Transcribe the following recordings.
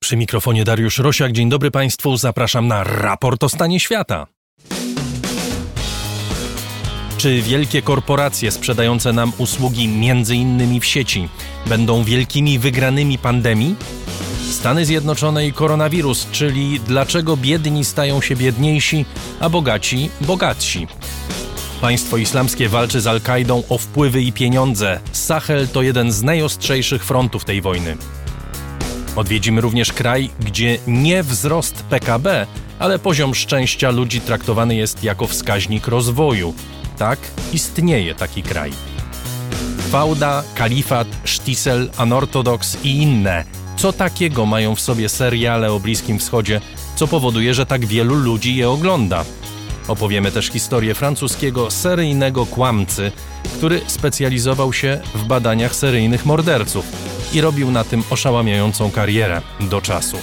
Przy mikrofonie Dariusz Rosiak. Dzień dobry Państwu. Zapraszam na raport o stanie świata. Czy wielkie korporacje sprzedające nam usługi innymi w sieci będą wielkimi wygranymi pandemii? Stany Zjednoczone i koronawirus, czyli dlaczego biedni stają się biedniejsi, a bogaci bogatsi? Państwo islamskie walczy z Al-Kaidą o wpływy i pieniądze. Sahel to jeden z najostrzejszych frontów tej wojny. Odwiedzimy również kraj, gdzie nie wzrost PKB, ale poziom szczęścia ludzi traktowany jest jako wskaźnik rozwoju. Tak, istnieje taki kraj. Fauda, kalifat, sztisel, anortodoks i inne. Co takiego mają w sobie seriale o Bliskim Wschodzie, co powoduje, że tak wielu ludzi je ogląda? Opowiemy też historię francuskiego seryjnego kłamcy, który specjalizował się w badaniach seryjnych morderców i robił na tym oszałamiającą karierę do czasu.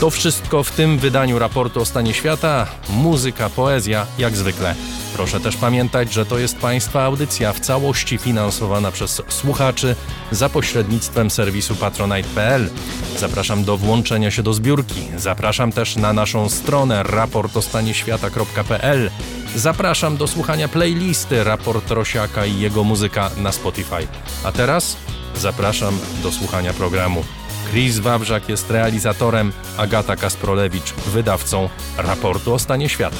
To wszystko w tym wydaniu raportu o stanie świata. Muzyka, poezja, jak zwykle. Proszę też pamiętać, że to jest Państwa audycja w całości finansowana przez słuchaczy za pośrednictwem serwisu patronite.pl. Zapraszam do włączenia się do zbiórki. Zapraszam też na naszą stronę raportostanieświata.pl. Zapraszam do słuchania playlisty Raport Rosiaka i jego muzyka na Spotify. A teraz zapraszam do słuchania programu. Chris Wawrzak jest realizatorem, Agata Kasprolewicz wydawcą raportu o stanie świata.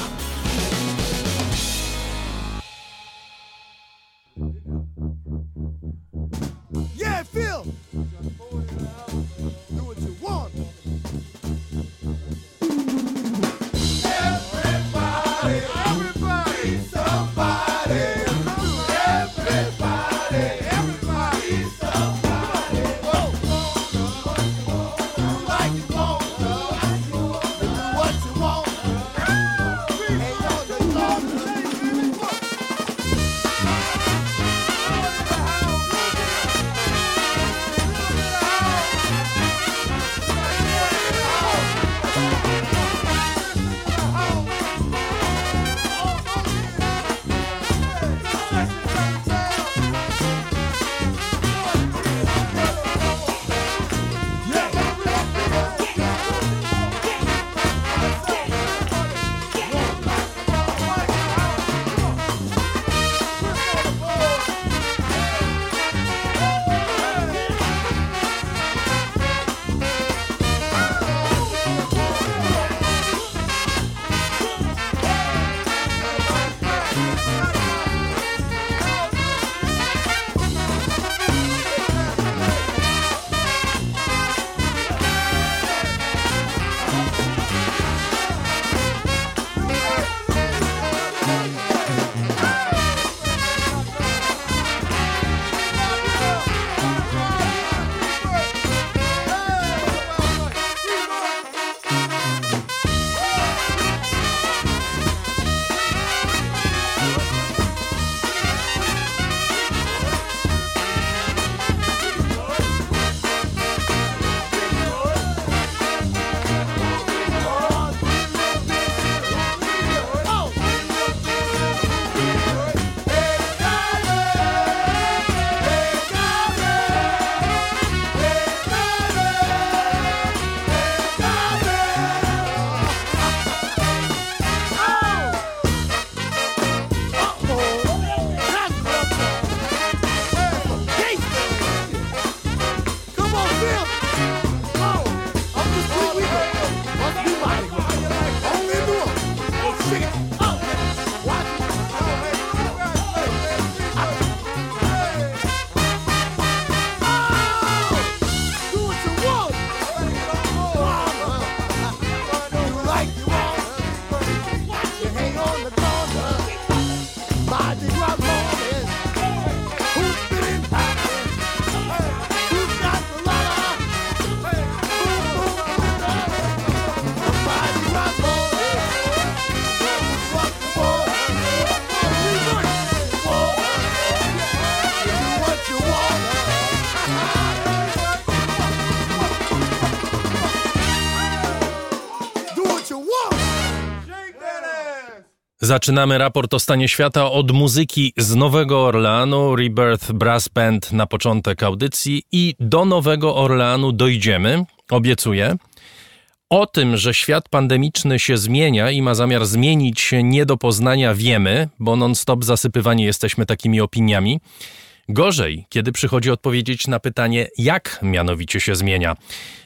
Zaczynamy raport o stanie świata od muzyki z Nowego Orleanu, Rebirth Brass Band na początek audycji i do Nowego Orleanu dojdziemy, obiecuje. O tym, że świat pandemiczny się zmienia i ma zamiar zmienić się nie do poznania, wiemy, bo non-stop zasypywani jesteśmy takimi opiniami. Gorzej, kiedy przychodzi odpowiedzieć na pytanie, jak mianowicie się zmienia.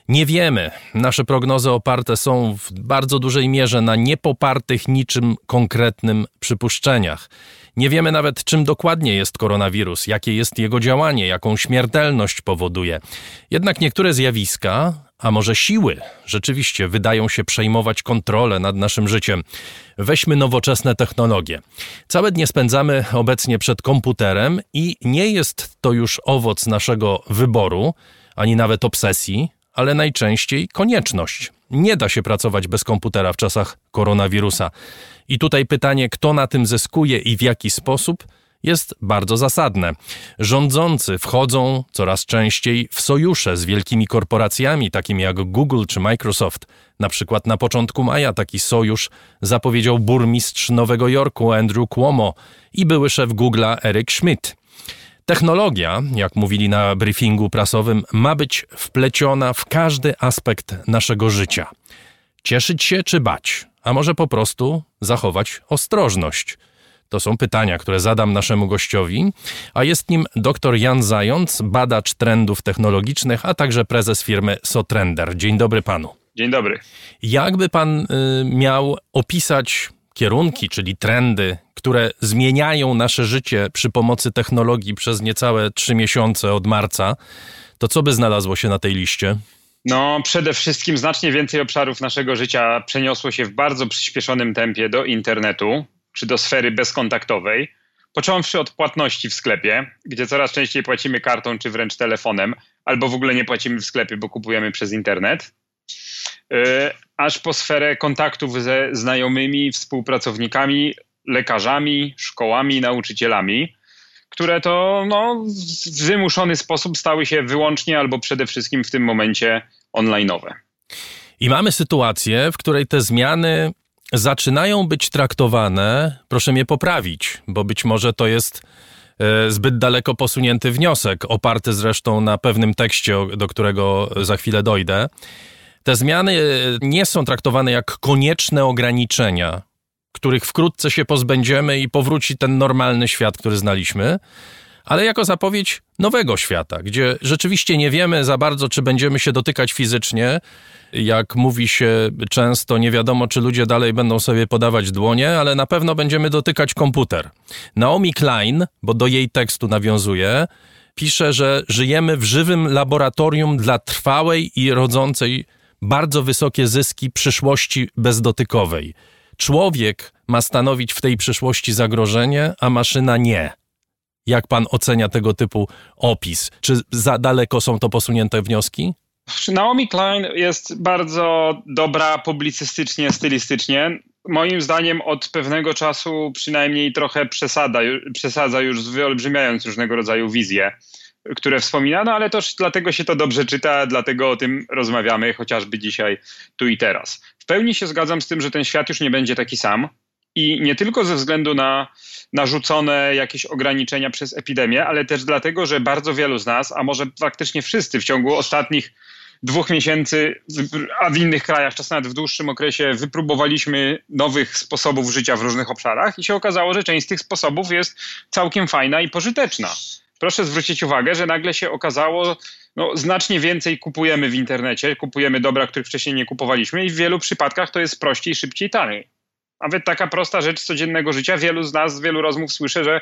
Nie wiemy. Nasze prognozy oparte są w bardzo dużej mierze na niepopartych niczym konkretnym przypuszczeniach. Nie wiemy nawet, czym dokładnie jest koronawirus, jakie jest jego działanie, jaką śmiertelność powoduje. Jednak niektóre zjawiska, a może siły, rzeczywiście wydają się przejmować kontrolę nad naszym życiem. Weźmy nowoczesne technologie. Całe dnie spędzamy obecnie przed komputerem i nie jest to już owoc naszego wyboru, ani nawet obsesji, ale najczęściej konieczność. Nie da się pracować bez komputera w czasach koronawirusa. I tutaj pytanie, kto na tym zyskuje i w jaki sposób, jest bardzo zasadne. Rządzący wchodzą coraz częściej w sojusze z wielkimi korporacjami, takimi jak Google czy Microsoft. Na przykład na początku maja taki sojusz zapowiedział burmistrz Nowego Jorku Andrew Cuomo i były szef Google'a Eric Schmidt. Technologia, jak mówili na briefingu prasowym, ma być wpleciona w każdy aspekt naszego życia. Cieszyć się czy bać, a może po prostu zachować ostrożność. To są pytania, które zadam naszemu gościowi, a jest nim dr Jan Zając, badacz trendów technologicznych, a także prezes firmy Sotrender. Dzień dobry panu. Dzień dobry. Jakby pan y, miał opisać kierunki, czyli trendy, które zmieniają nasze życie przy pomocy technologii przez niecałe trzy miesiące od marca, to co by znalazło się na tej liście? No, przede wszystkim znacznie więcej obszarów naszego życia przeniosło się w bardzo przyspieszonym tempie do internetu czy do sfery bezkontaktowej. Począwszy od płatności w sklepie, gdzie coraz częściej płacimy kartą czy wręcz telefonem, albo w ogóle nie płacimy w sklepie, bo kupujemy przez internet. Yy, aż po sferę kontaktów ze znajomymi, współpracownikami, lekarzami, szkołami, nauczycielami, które to no, w wymuszony sposób stały się wyłącznie albo przede wszystkim w tym momencie online'owe. I mamy sytuację, w której te zmiany zaczynają być traktowane, proszę mnie poprawić, bo być może to jest e, zbyt daleko posunięty wniosek, oparty zresztą na pewnym tekście, do którego za chwilę dojdę. Te zmiany e, nie są traktowane jak konieczne ograniczenia, których wkrótce się pozbędziemy i powróci ten normalny świat, który znaliśmy, ale jako zapowiedź nowego świata, gdzie rzeczywiście nie wiemy za bardzo, czy będziemy się dotykać fizycznie. Jak mówi się często, nie wiadomo, czy ludzie dalej będą sobie podawać dłonie, ale na pewno będziemy dotykać komputer. Naomi Klein, bo do jej tekstu nawiązuje, pisze, że żyjemy w żywym laboratorium dla trwałej i rodzącej bardzo wysokie zyski przyszłości bezdotykowej. Człowiek ma stanowić w tej przyszłości zagrożenie, a maszyna nie. Jak pan ocenia tego typu opis? Czy za daleko są to posunięte wnioski? Naomi Klein jest bardzo dobra publicystycznie, stylistycznie. Moim zdaniem od pewnego czasu przynajmniej trochę przesada, przesadza już wyolbrzymiając różnego rodzaju wizje, które wspomina, no ale też dlatego się to dobrze czyta, dlatego o tym rozmawiamy chociażby dzisiaj, tu i teraz. W pełni się zgadzam z tym, że ten świat już nie będzie taki sam i nie tylko ze względu na narzucone jakieś ograniczenia przez epidemię, ale też dlatego, że bardzo wielu z nas, a może faktycznie wszyscy w ciągu ostatnich dwóch miesięcy, a w innych krajach, czasem nawet w dłuższym okresie, wypróbowaliśmy nowych sposobów życia w różnych obszarach i się okazało, że część z tych sposobów jest całkiem fajna i pożyteczna. Proszę zwrócić uwagę, że nagle się okazało, no, znacznie więcej kupujemy w internecie, kupujemy dobra, których wcześniej nie kupowaliśmy i w wielu przypadkach to jest prościej, szybciej, taniej. Nawet taka prosta rzecz codziennego życia. Wielu z nas z wielu rozmów słyszę, że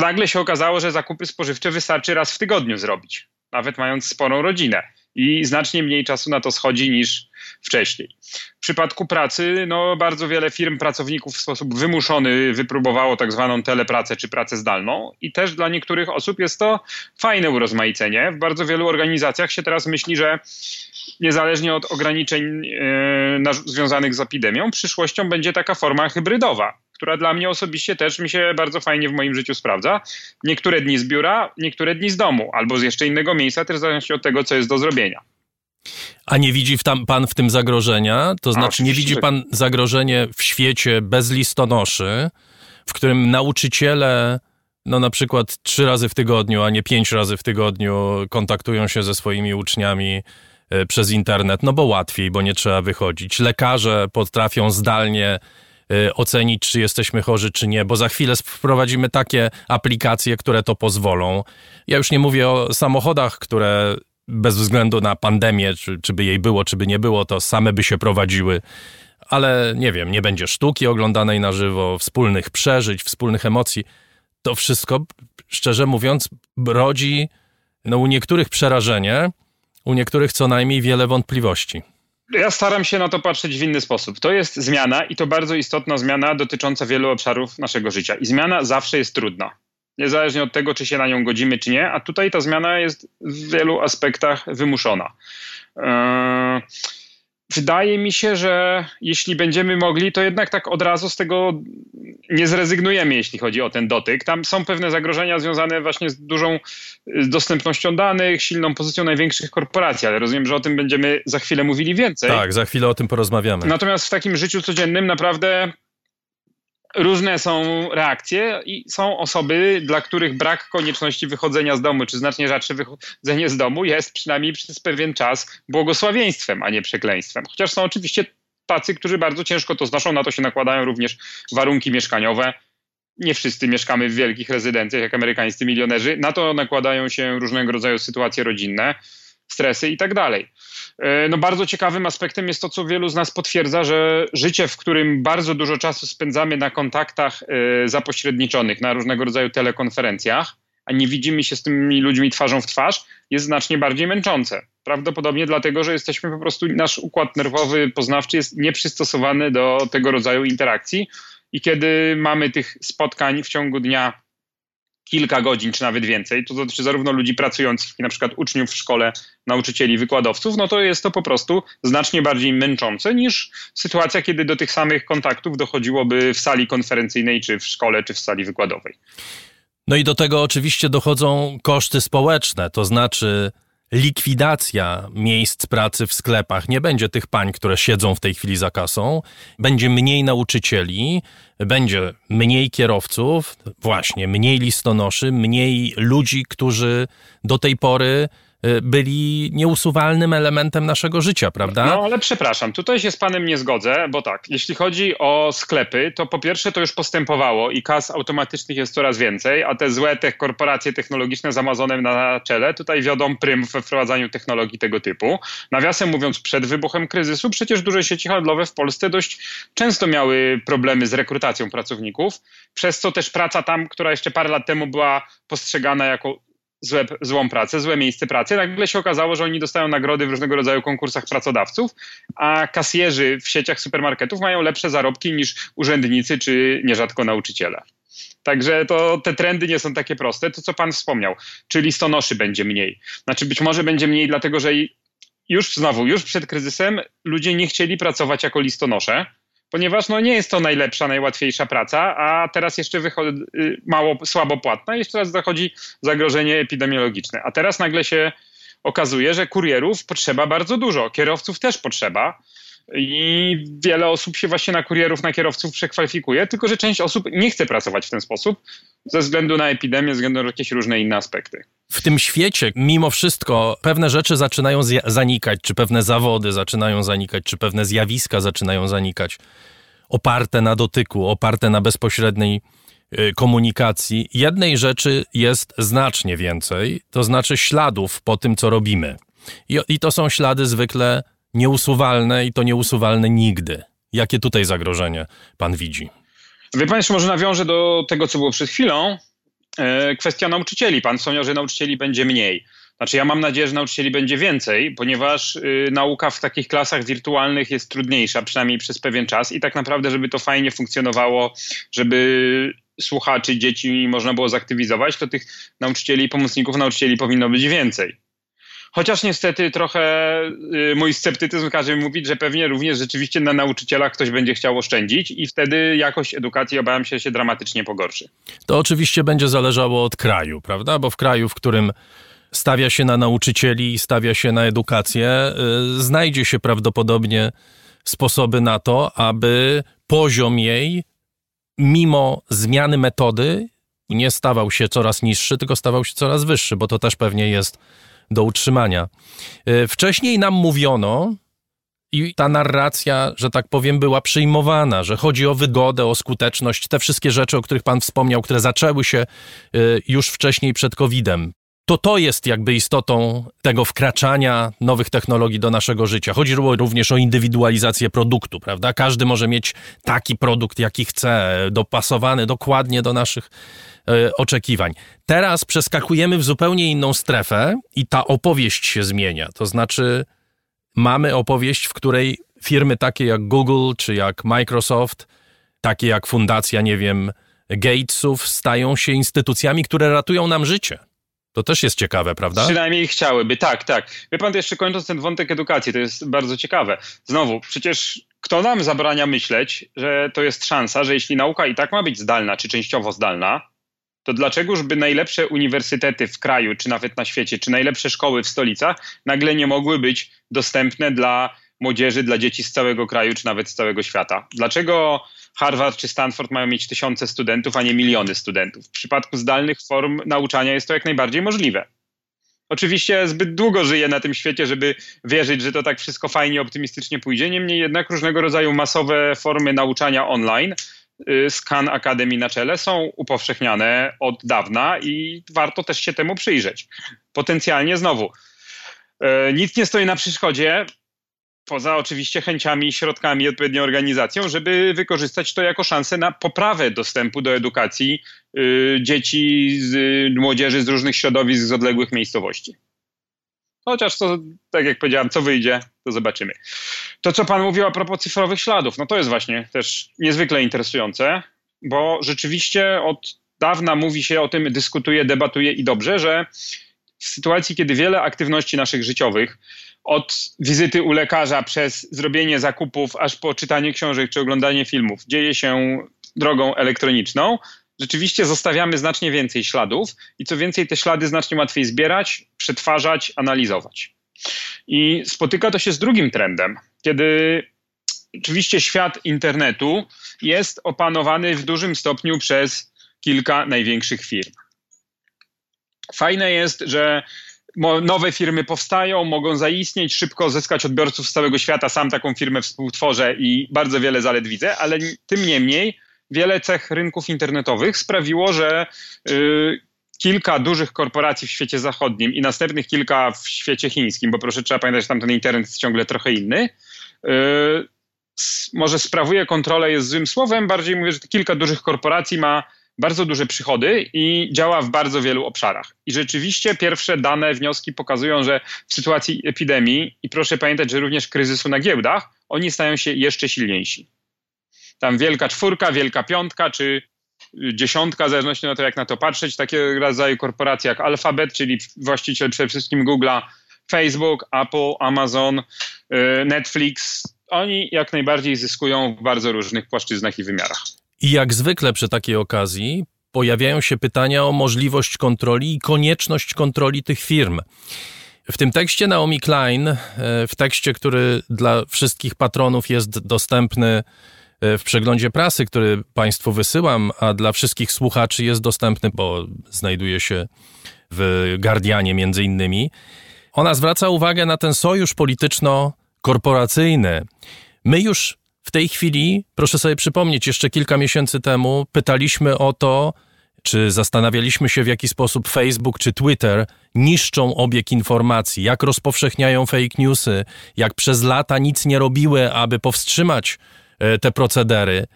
nagle się okazało, że zakupy spożywcze wystarczy raz w tygodniu zrobić, nawet mając sporą rodzinę. I znacznie mniej czasu na to schodzi niż wcześniej. W przypadku pracy, no, bardzo wiele firm pracowników w sposób wymuszony wypróbowało tak zwaną telepracę czy pracę zdalną, i też dla niektórych osób jest to fajne urozmaicenie. W bardzo wielu organizacjach się teraz myśli, że niezależnie od ograniczeń yy, związanych z epidemią, przyszłością będzie taka forma hybrydowa, która dla mnie osobiście też mi się bardzo fajnie w moim życiu sprawdza. Niektóre dni z biura, niektóre dni z domu, albo z jeszcze innego miejsca, też w zależności od tego, co jest do zrobienia. A nie widzi tam, pan w tym zagrożenia? To znaczy, nie widzi pan zagrożenia w świecie bez listonoszy, w którym nauczyciele no na przykład trzy razy w tygodniu, a nie pięć razy w tygodniu kontaktują się ze swoimi uczniami e, przez internet, no bo łatwiej, bo nie trzeba wychodzić. Lekarze potrafią zdalnie ocenić, czy jesteśmy chorzy, czy nie, bo za chwilę wprowadzimy takie aplikacje, które to pozwolą. Ja już nie mówię o samochodach, które bez względu na pandemię, czy, czy by jej było, czy by nie było, to same by się prowadziły. Ale nie wiem, nie będzie sztuki oglądanej na żywo, wspólnych przeżyć, wspólnych emocji. To wszystko, szczerze mówiąc, rodzi no, u niektórych przerażenie, u niektórych co najmniej wiele wątpliwości. Ja staram się na to patrzeć w inny sposób. To jest zmiana i to bardzo istotna zmiana dotycząca wielu obszarów naszego życia. I zmiana zawsze jest trudna. Niezależnie od tego, czy się na nią godzimy, czy nie, a tutaj ta zmiana jest w wielu aspektach wymuszona. Yy wydaje mi się, że jeśli będziemy mogli, to jednak tak od razu z tego nie zrezygnujemy, jeśli chodzi o ten dotyk. Tam są pewne zagrożenia związane właśnie z dużą dostępnością danych, silną pozycją największych korporacji, ale rozumiem, że o tym będziemy za chwilę mówili więcej. Tak, za chwilę o tym porozmawiamy. Natomiast w takim życiu codziennym naprawdę różne są reakcje i są osoby, dla których brak konieczności wychodzenia z domu, czy znacznie rzadsze wychodzenie z domu jest przynajmniej przez pewien czas błogosławieństwem, a nie przekleństwem. Chociaż są oczywiście tacy, którzy bardzo ciężko to znoszą, na to się nakładają również warunki mieszkaniowe. Nie wszyscy mieszkamy w wielkich rezydencjach jak amerykańscy milionerzy. Na to nakładają się różnego rodzaju sytuacje rodzinne, stresy i tak dalej. E, no bardzo ciekawym aspektem jest to, co wielu z nas potwierdza, że życie, w którym bardzo dużo czasu spędzamy na kontaktach e, zapośredniczonych, na różnego rodzaju telekonferencjach, a nie widzimy się z tymi ludźmi twarzą w twarz, jest znacznie bardziej męczące. Prawdopodobnie dlatego, że jesteśmy po prostu, nasz układ nerwowy, poznawczy jest nieprzystosowany do tego rodzaju interakcji i kiedy mamy tych spotkań w ciągu dnia kilka godzin, czy nawet więcej, to dotyczy zarówno ludzi pracujących, na przykład uczniów w szkole, nauczycieli, wykładowców, no to jest to po prostu znacznie bardziej męczące niż sytuacja, kiedy do tych samych kontaktów dochodziłoby w sali konferencyjnej, czy w szkole, czy w sali wykładowej. No i do tego oczywiście dochodzą koszty społeczne, to znaczy likwidacja miejsc pracy w sklepach. Nie będzie tych pań, które siedzą w tej chwili za kasą, będzie mniej nauczycieli, będzie mniej kierowców, właśnie mniej listonoszy, mniej ludzi, którzy do tej pory byli nieusuwalnym elementem naszego życia, prawda? No ale przepraszam, tutaj się z panem nie zgodzę, bo tak, jeśli chodzi o sklepy, to po pierwsze to już postępowało i kas automatycznych jest coraz więcej, a te złe te korporacje technologiczne z Amazonem na czele tutaj wiodą prym we wprowadzaniu technologii tego typu. Nawiasem mówiąc, przed wybuchem kryzysu przecież duże sieci handlowe w Polsce dość często miały problemy z rekrutacją pracowników, przez co też praca tam, która jeszcze parę lat temu była postrzegana jako złe, złą pracę, złe miejsce pracy. Nagle się okazało, że oni dostają nagrody w różnego rodzaju konkursach pracodawców, a kasjerzy w sieciach supermarketów mają lepsze zarobki niż urzędnicy czy nierzadko nauczyciele. Także to te trendy nie są takie proste. To, co pan wspomniał, czyli listonoszy będzie mniej. Znaczy być może będzie mniej, dlatego że już znowu, już przed kryzysem ludzie nie chcieli pracować jako listonosze, ponieważ no, nie jest to najlepsza, najłatwiejsza praca, a teraz jeszcze wychodzi y, mało, słabo płatna, jeszcze raz zachodzi zagrożenie epidemiologiczne. A teraz nagle się okazuje, że kurierów potrzeba bardzo dużo, kierowców też potrzeba. I wiele osób się właśnie na kurierów, na kierowców przekwalifikuje, tylko że część osób nie chce pracować w ten sposób ze względu na epidemię, ze względu na jakieś różne inne aspekty. W tym świecie, mimo wszystko, pewne rzeczy zaczynają zanikać, czy pewne zawody zaczynają zanikać, czy pewne zjawiska zaczynają zanikać, oparte na dotyku, oparte na bezpośredniej y, komunikacji. Jednej rzeczy jest znacznie więcej, to znaczy śladów po tym, co robimy. I, i to są ślady zwykle nieusuwalne i to nieusuwalne nigdy. Jakie tutaj zagrożenie pan widzi? Wie pan, może nawiążę do tego, co było przed chwilą. E, kwestia nauczycieli. Pan wspomniał, że nauczycieli będzie mniej. Znaczy, ja mam nadzieję, że nauczycieli będzie więcej, ponieważ y, nauka w takich klasach wirtualnych jest trudniejsza, przynajmniej przez pewien czas. I tak naprawdę, żeby to fajnie funkcjonowało, żeby słuchaczy, dzieci można było zaktywizować, to tych nauczycieli pomocników nauczycieli powinno być więcej. Chociaż niestety trochę y, mój sceptycyzm każe mi mówić, że pewnie również rzeczywiście na nauczycielach ktoś będzie chciał oszczędzić i wtedy jakość edukacji obawiam się się dramatycznie pogorszy. To oczywiście będzie zależało od kraju, prawda? Bo w kraju, w którym stawia się na nauczycieli i stawia się na edukację, y, znajdzie się prawdopodobnie sposoby na to, aby poziom jej, mimo zmiany metody, nie stawał się coraz niższy, tylko stawał się coraz wyższy, bo to też pewnie jest do utrzymania. E, wcześniej nam mówiono, i ta narracja, że tak powiem, była przyjmowana, że chodzi o wygodę, o skuteczność, te wszystkie rzeczy, o których Pan wspomniał, które zaczęły się y, już wcześniej przed COVID-em. To to jest jakby istotą tego wkraczania nowych technologii do naszego życia. Chodzi również o indywidualizację produktu, prawda? Każdy może mieć taki produkt, jaki chce, dopasowany dokładnie do naszych oczekiwań. Teraz przeskakujemy w zupełnie inną strefę i ta opowieść się zmienia. To znaczy, mamy opowieść, w której firmy takie jak Google czy jak Microsoft, takie jak fundacja, nie wiem, Gatesów, stają się instytucjami, które ratują nam życie. To też jest ciekawe, prawda? Przynajmniej chciałyby, tak, tak. Wie pan, jeszcze kończąc ten wątek edukacji, to jest bardzo ciekawe. Znowu, przecież kto nam zabrania myśleć, że to jest szansa, że jeśli nauka i tak ma być zdalna, czy częściowo zdalna, to dlaczegoż by najlepsze uniwersytety w kraju, czy nawet na świecie, czy najlepsze szkoły w stolicach nagle nie mogły być dostępne dla młodzieży, dla dzieci z całego kraju, czy nawet z całego świata? Dlaczego Harvard czy Stanford mają mieć tysiące studentów, a nie miliony studentów? W przypadku zdalnych form nauczania jest to jak najbardziej możliwe. Oczywiście zbyt długo żyję na tym świecie, żeby wierzyć, że to tak wszystko fajnie, optymistycznie pójdzie. Niemniej jednak różnego rodzaju masowe formy nauczania online Scan y, Akademii na czele są upowszechniane od dawna i warto też się temu przyjrzeć. Potencjalnie znowu, y, nic nie stoi na przeszkodzie, poza oczywiście chęciami, środkami i odpowiednią organizacją, żeby wykorzystać to jako szansę na poprawę dostępu do edukacji y, dzieci, młodzieży z różnych środowisk, z odległych miejscowości. Chociaż to, tak jak powiedziałem, co wyjdzie, to zobaczymy. To, co pan mówił a propos cyfrowych śladów, no to jest właśnie też niezwykle interesujące, bo rzeczywiście od dawna mówi się o tym, dyskutuje, debatuje i dobrze, że w sytuacji, kiedy wiele aktywności naszych życiowych, od wizyty u lekarza przez zrobienie zakupów, aż po czytanie książek czy oglądanie filmów, dzieje się drogą elektroniczną, rzeczywiście zostawiamy znacznie więcej śladów i co więcej, te ślady znacznie łatwiej zbierać, przetwarzać, analizować. I spotyka to się z drugim trendem, kiedy oczywiście świat internetu jest opanowany w dużym stopniu przez kilka największych firm. Fajne jest, że nowe firmy powstają, mogą zaistnieć, szybko zyskać odbiorców z całego świata. Sam taką firmę współtworzę i bardzo wiele zalet widzę, ale tym niemniej wiele cech rynków internetowych sprawiło, że y, kilka dużych korporacji w świecie zachodnim i następnych kilka w świecie chińskim, bo proszę trzeba pamiętać, że tam ten internet jest ciągle trochę inny, y, może sprawuje kontrolę jest złym słowem, bardziej mówię, że kilka dużych korporacji ma bardzo duże przychody i działa w bardzo wielu obszarach. I rzeczywiście pierwsze dane, wnioski pokazują, że w sytuacji epidemii, i proszę pamiętać, że również kryzysu na giełdach, oni stają się jeszcze silniejsi tam wielka czwórka, wielka piątka, czy dziesiątka, w zależności od to, jak na to patrzeć, takie rodzaju korporacje jak Alphabet, czyli właściciel przede wszystkim Google'a, Facebook, Apple, Amazon, y, Netflix, oni jak najbardziej zyskują w bardzo różnych płaszczyznach i wymiarach. I jak zwykle przy takiej okazji pojawiają się pytania o możliwość kontroli i konieczność kontroli tych firm. W tym tekście Naomi Klein, e, w tekście, który dla wszystkich patronów jest dostępny w przeglądzie prasy, który Państwu wysyłam, a dla wszystkich słuchaczy jest dostępny, bo znajduje się w Guardianie między innymi. Ona zwraca uwagę na ten sojusz polityczno-korporacyjny. My już w tej chwili, proszę sobie przypomnieć, jeszcze kilka miesięcy temu pytaliśmy o to, czy zastanawialiśmy się, w jaki sposób Facebook czy Twitter niszczą obieg informacji, jak rozpowszechniają fake newsy, jak przez lata nic nie robiły, aby powstrzymać E, te procedery.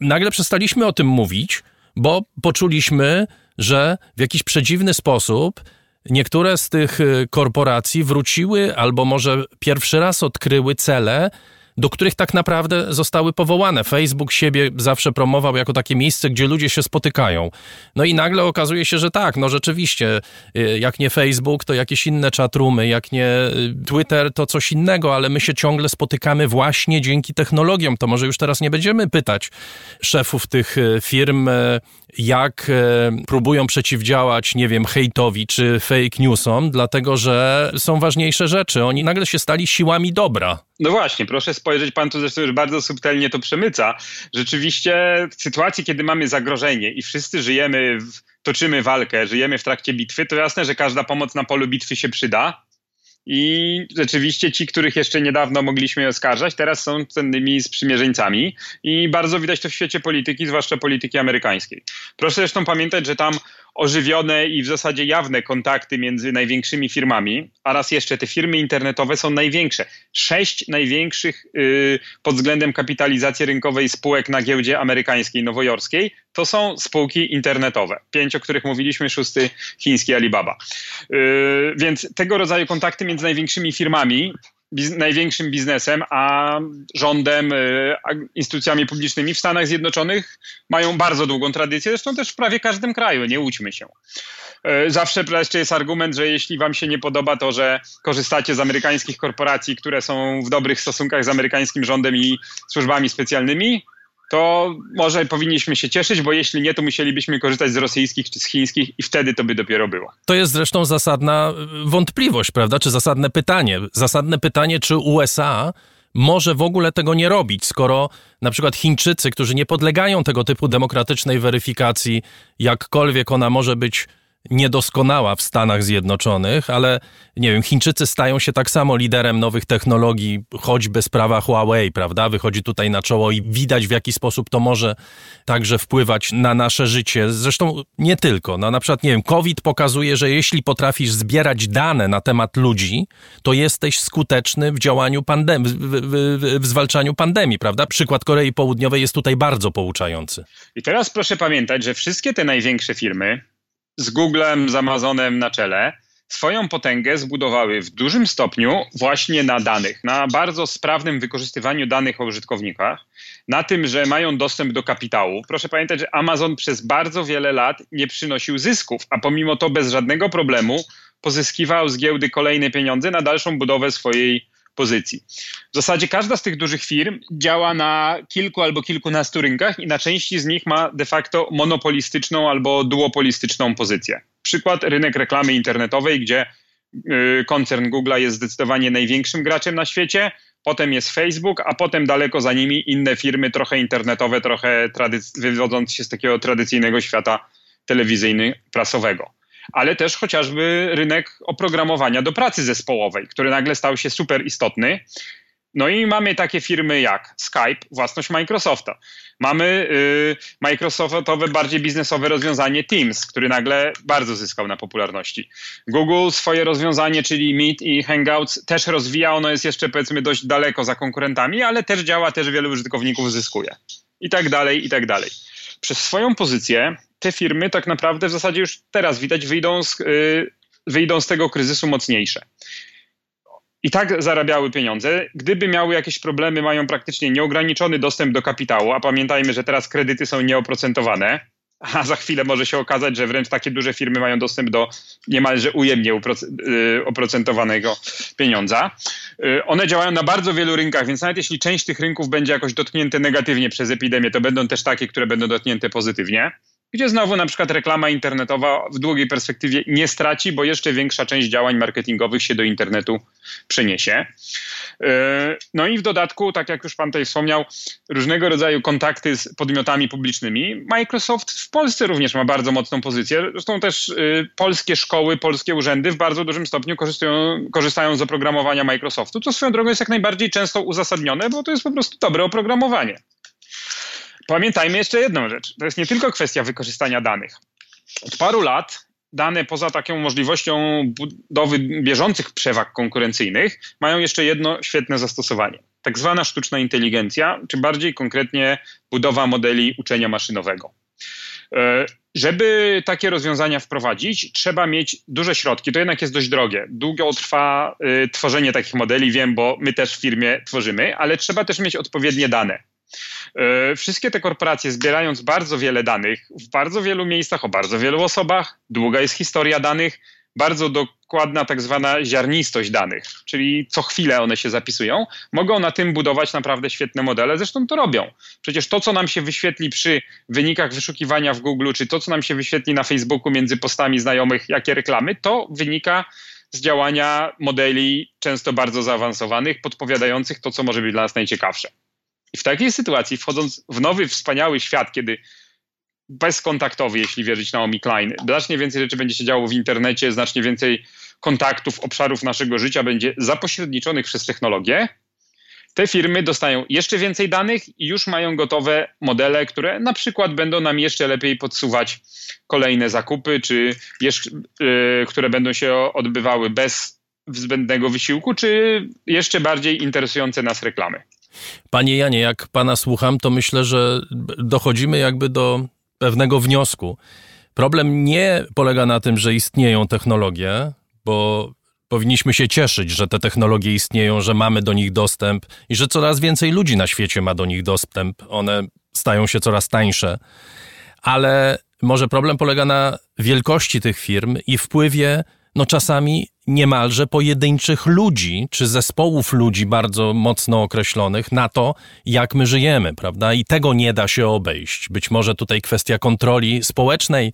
Nagle przestaliśmy o tym mówić, bo poczuliśmy, że w jakiś przedziwny sposób niektóre z tych e, korporacji wróciły albo może pierwszy raz odkryły cele, do których tak naprawdę zostały powołane. Facebook siebie zawsze promował jako takie miejsce, gdzie ludzie się spotykają. No i nagle okazuje się, że tak, no rzeczywiście, y, jak nie Facebook, to jakieś inne czatroomy, jak nie y, Twitter, to coś innego, ale my się ciągle spotykamy właśnie dzięki technologiom. To może już teraz nie będziemy pytać szefów tych y, firm, jak próbują przeciwdziałać, nie wiem, hejtowi czy fake newsom, dlatego że są ważniejsze rzeczy. Oni nagle się stali siłami dobra. No właśnie, proszę spojrzeć, pan tu zresztą już bardzo subtelnie to przemyca. Rzeczywiście w sytuacji, kiedy mamy zagrożenie i wszyscy żyjemy, w, toczymy walkę, żyjemy w trakcie bitwy, to jasne, że każda pomoc na polu bitwy się przyda. I rzeczywiście ci, których jeszcze niedawno mogliśmy oskarżać, teraz są cennymi sprzymierzeńcami i bardzo widać to w świecie polityki, zwłaszcza polityki amerykańskiej. Proszę zresztą pamiętać, że tam ożywione i w zasadzie jawne kontakty między największymi firmami, a raz jeszcze te firmy internetowe są największe. Sześć największych yy, pod względem kapitalizacji rynkowej spółek na giełdzie amerykańskiej, nowojorskiej, to są spółki internetowe. Pięć, o których mówiliśmy, szósty chiński Alibaba. Yy, więc tego rodzaju kontakty między największymi firmami biz największym biznesem, a rządem, y, a instytucjami publicznymi w Stanach Zjednoczonych mają bardzo długą tradycję, zresztą też w prawie każdym kraju, nie łudźmy się. Y, zawsze jeszcze jest argument, że jeśli wam się nie podoba to, że korzystacie z amerykańskich korporacji, które są w dobrych stosunkach z amerykańskim rządem i służbami specjalnymi, to może powinniśmy się cieszyć, bo jeśli nie, to musielibyśmy korzystać z rosyjskich czy z chińskich i wtedy to by dopiero było. To jest zresztą zasadna wątpliwość, prawda? Czy zasadne pytanie? Zasadne pytanie, czy USA może w ogóle tego nie robić, skoro na przykład Chińczycy, którzy nie podlegają tego typu demokratycznej weryfikacji, jakkolwiek ona może być niedoskonała w Stanach Zjednoczonych, ale nie wiem, Chińczycy stają się tak samo liderem nowych technologii, choćby sprawa Huawei, prawda? Wychodzi tutaj na czoło i widać w jaki sposób to może także wpływać na nasze życie. Zresztą nie tylko. No, na przykład, nie wiem, COVID pokazuje, że jeśli potrafisz zbierać dane na temat ludzi, to jesteś skuteczny w działaniu pandemii, w, w, w zwalczaniu pandemii, prawda? Przykład Korei Południowej jest tutaj bardzo pouczający. I teraz proszę pamiętać, że wszystkie te największe firmy, z Googlem, z Amazonem na czele, swoją potęgę zbudowały w dużym stopniu właśnie na danych, na bardzo sprawnym wykorzystywaniu danych o użytkownikach, na tym, że mają dostęp do kapitału. Proszę pamiętać, że Amazon przez bardzo wiele lat nie przynosił zysków, a pomimo to bez żadnego problemu pozyskiwał z giełdy kolejne pieniądze na dalszą budowę swojej pozycji. W zasadzie każda z tych dużych firm działa na kilku albo kilkunastu rynkach i na części z nich ma de facto monopolistyczną albo duopolistyczną pozycję. Przykład rynek reklamy internetowej, gdzie y, koncern Google jest zdecydowanie największym graczem na świecie, potem jest Facebook, a potem daleko za nimi inne firmy, trochę internetowe, trochę wywodzące się z takiego tradycyjnego świata telewizyjno-prasowego ale też chociażby rynek oprogramowania do pracy zespołowej, który nagle stał się super istotny. No i mamy takie firmy jak Skype, własność Microsofta. Mamy y, Microsoftowe, bardziej biznesowe rozwiązanie Teams, który nagle bardzo zyskał na popularności. Google swoje rozwiązanie, czyli Meet i Hangouts też rozwija. Ono jest jeszcze powiedzmy dość daleko za konkurentami, ale też działa, też wielu użytkowników zyskuje. I tak dalej, i tak dalej. Przez swoją pozycję te firmy tak naprawdę w zasadzie już teraz widać wyjdą z, y, wyjdą z tego kryzysu mocniejsze. I tak zarabiały pieniądze. Gdyby miały jakieś problemy, mają praktycznie nieograniczony dostęp do kapitału, a pamiętajmy, że teraz kredyty są nieoprocentowane, a za chwilę może się okazać, że wręcz takie duże firmy mają dostęp do niemalże ujemnie y, oprocentowanego pieniądza. Y, one działają na bardzo wielu rynkach, więc nawet jeśli część tych rynków będzie jakoś dotknięte negatywnie przez epidemię, to będą też takie, które będą dotknięte pozytywnie gdzie znowu na przykład reklama internetowa w długiej perspektywie nie straci, bo jeszcze większa część działań marketingowych się do internetu przeniesie. E, no i w dodatku, tak jak już pan tutaj wspomniał, różnego rodzaju kontakty z podmiotami publicznymi. Microsoft w Polsce również ma bardzo mocną pozycję. Zresztą też e, polskie szkoły, polskie urzędy w bardzo dużym stopniu korzystają, korzystają z oprogramowania Microsoftu, co swoją drogą jest jak najbardziej często uzasadnione, bo to jest po prostu dobre oprogramowanie. Pamiętajmy jeszcze jedną rzecz. To jest nie tylko kwestia wykorzystania danych. Od paru lat dane poza taką możliwością budowy bieżących przewag konkurencyjnych mają jeszcze jedno świetne zastosowanie. Tak zwana sztuczna inteligencja, czy bardziej konkretnie budowa modeli uczenia maszynowego. E, żeby takie rozwiązania wprowadzić, trzeba mieć duże środki. To jednak jest dość drogie. Długo trwa y, tworzenie takich modeli, wiem, bo my też w firmie tworzymy, ale trzeba też mieć odpowiednie dane. E, wszystkie te korporacje zbierając bardzo wiele danych w bardzo wielu miejscach, o bardzo wielu osobach, długa jest historia danych, bardzo dokładna tak zwana ziarnistość danych, czyli co chwilę one się zapisują, mogą na tym budować naprawdę świetne modele, zresztą to robią. Przecież to, co nam się wyświetli przy wynikach wyszukiwania w Google, czy to, co nam się wyświetli na Facebooku między postami znajomych, jakie reklamy, to wynika z działania modeli często bardzo zaawansowanych, podpowiadających to, co może być dla nas najciekawsze. I w takiej sytuacji, wchodząc w nowy, wspaniały świat, kiedy bezkontaktowy, jeśli wierzyć Naomi Klein, znacznie więcej rzeczy będzie się działo w internecie, znacznie więcej kontaktów, obszarów naszego życia będzie zapośredniczonych przez technologię, te firmy dostają jeszcze więcej danych i już mają gotowe modele, które na przykład będą nam jeszcze lepiej podsuwać kolejne zakupy, czy jeszcze, yy, które będą się odbywały bez zbędnego wysiłku, czy jeszcze bardziej interesujące nas reklamy. Panie Janie, jak pana słucham, to myślę, że dochodzimy jakby do pewnego wniosku. Problem nie polega na tym, że istnieją technologie, bo powinniśmy się cieszyć, że te technologie istnieją, że mamy do nich dostęp i że coraz więcej ludzi na świecie ma do nich dostęp. One stają się coraz tańsze. Ale może problem polega na wielkości tych firm i wpływie, no czasami niemalże pojedynczych ludzi, czy zespołów ludzi bardzo mocno określonych na to, jak my żyjemy, prawda? I tego nie da się obejść. Być może tutaj kwestia kontroli społecznej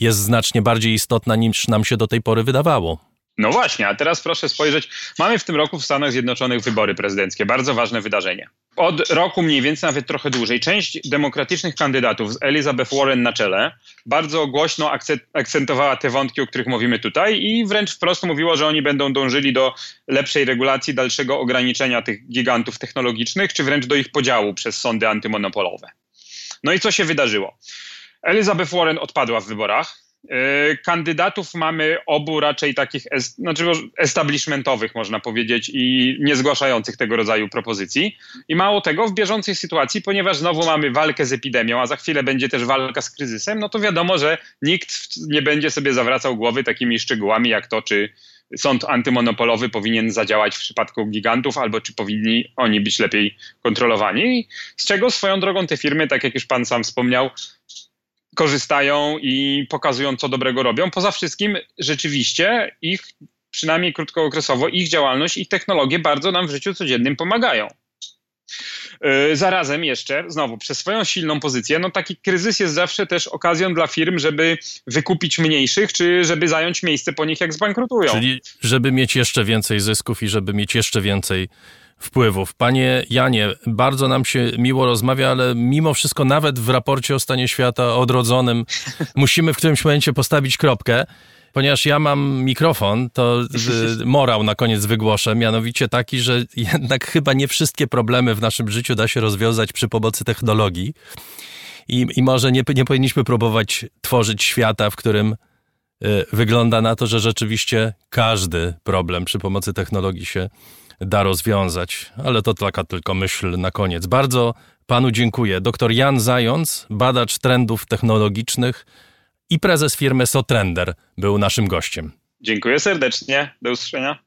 jest znacznie bardziej istotna niż nam się do tej pory wydawało. No właśnie, a teraz proszę spojrzeć. Mamy w tym roku w Stanach Zjednoczonych wybory prezydenckie, bardzo ważne wydarzenie. Od roku mniej więcej, nawet trochę dłużej, część demokratycznych kandydatów z Elizabeth Warren na czele bardzo głośno akcentowała te wątki, o których mówimy tutaj i wręcz wprost mówiło, że oni będą dążyli do lepszej regulacji, dalszego ograniczenia tych gigantów technologicznych, czy wręcz do ich podziału przez sądy antymonopolowe. No i co się wydarzyło? Elizabeth Warren odpadła w wyborach kandydatów mamy obu raczej takich, znaczy establishmentowych, można powiedzieć, i nie zgłaszających tego rodzaju propozycji. I mało tego, w bieżącej sytuacji, ponieważ znowu mamy walkę z epidemią, a za chwilę będzie też walka z kryzysem, no to wiadomo, że nikt nie będzie sobie zawracał głowy takimi szczegółami jak to, czy sąd antymonopolowy powinien zadziałać w przypadku gigantów, albo czy powinni oni być lepiej kontrolowani. Z czego swoją drogą te firmy, tak jak już pan sam wspomniał, korzystają i pokazują, co dobrego robią. Poza wszystkim, rzeczywiście ich, przynajmniej krótkookresowo, ich działalność i technologie bardzo nam w życiu codziennym pomagają. Yy, zarazem jeszcze, znowu, przez swoją silną pozycję, no taki kryzys jest zawsze też okazją dla firm, żeby wykupić mniejszych, czy żeby zająć miejsce po nich, jak zbankrutują. Czyli żeby mieć jeszcze więcej zysków i żeby mieć jeszcze więcej wpływów. Panie Janie, bardzo nam się miło rozmawia, ale mimo wszystko nawet w raporcie o stanie świata odrodzonym musimy w którymś momencie postawić kropkę. Ponieważ ja mam mikrofon, to morał na koniec wygłoszę, mianowicie taki, że jednak chyba nie wszystkie problemy w naszym życiu da się rozwiązać przy pomocy technologii. I, i może nie, nie powinniśmy próbować tworzyć świata, w którym y, wygląda na to, że rzeczywiście każdy problem przy pomocy technologii się da rozwiązać, ale to taka tylko myśl na koniec. Bardzo panu dziękuję. Dr Jan Zając, badacz trendów technologicznych i prezes firmy Sotrender był naszym gościem. Dziękuję serdecznie. Do usłyszenia.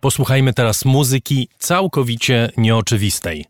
Posłuchajmy teraz muzyki całkowicie nieoczywistej.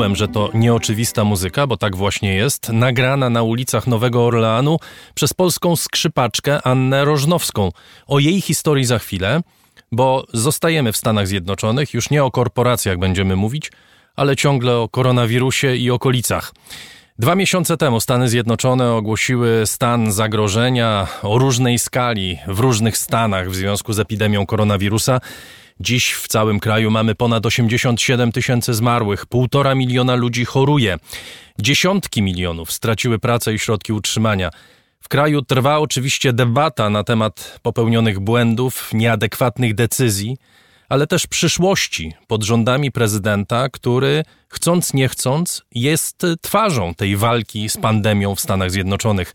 Mówiłem, że to nieoczywista muzyka, bo tak właśnie jest, nagrana na ulicach Nowego Orleanu przez polską skrzypaczkę Annę Rożnowską. O jej historii za chwilę, bo zostajemy w Stanach Zjednoczonych, już nie o korporacjach będziemy mówić, ale ciągle o koronawirusie i okolicach. Dwa miesiące temu Stany Zjednoczone ogłosiły stan zagrożenia o różnej skali w różnych stanach w związku z epidemią koronawirusa. Dziś w całym kraju mamy ponad 87 tysięcy zmarłych, półtora miliona ludzi choruje, dziesiątki milionów straciły pracę i środki utrzymania. W kraju trwa oczywiście debata na temat popełnionych błędów, nieadekwatnych decyzji, ale też przyszłości pod rządami prezydenta, który chcąc nie chcąc jest twarzą tej walki z pandemią w Stanach Zjednoczonych.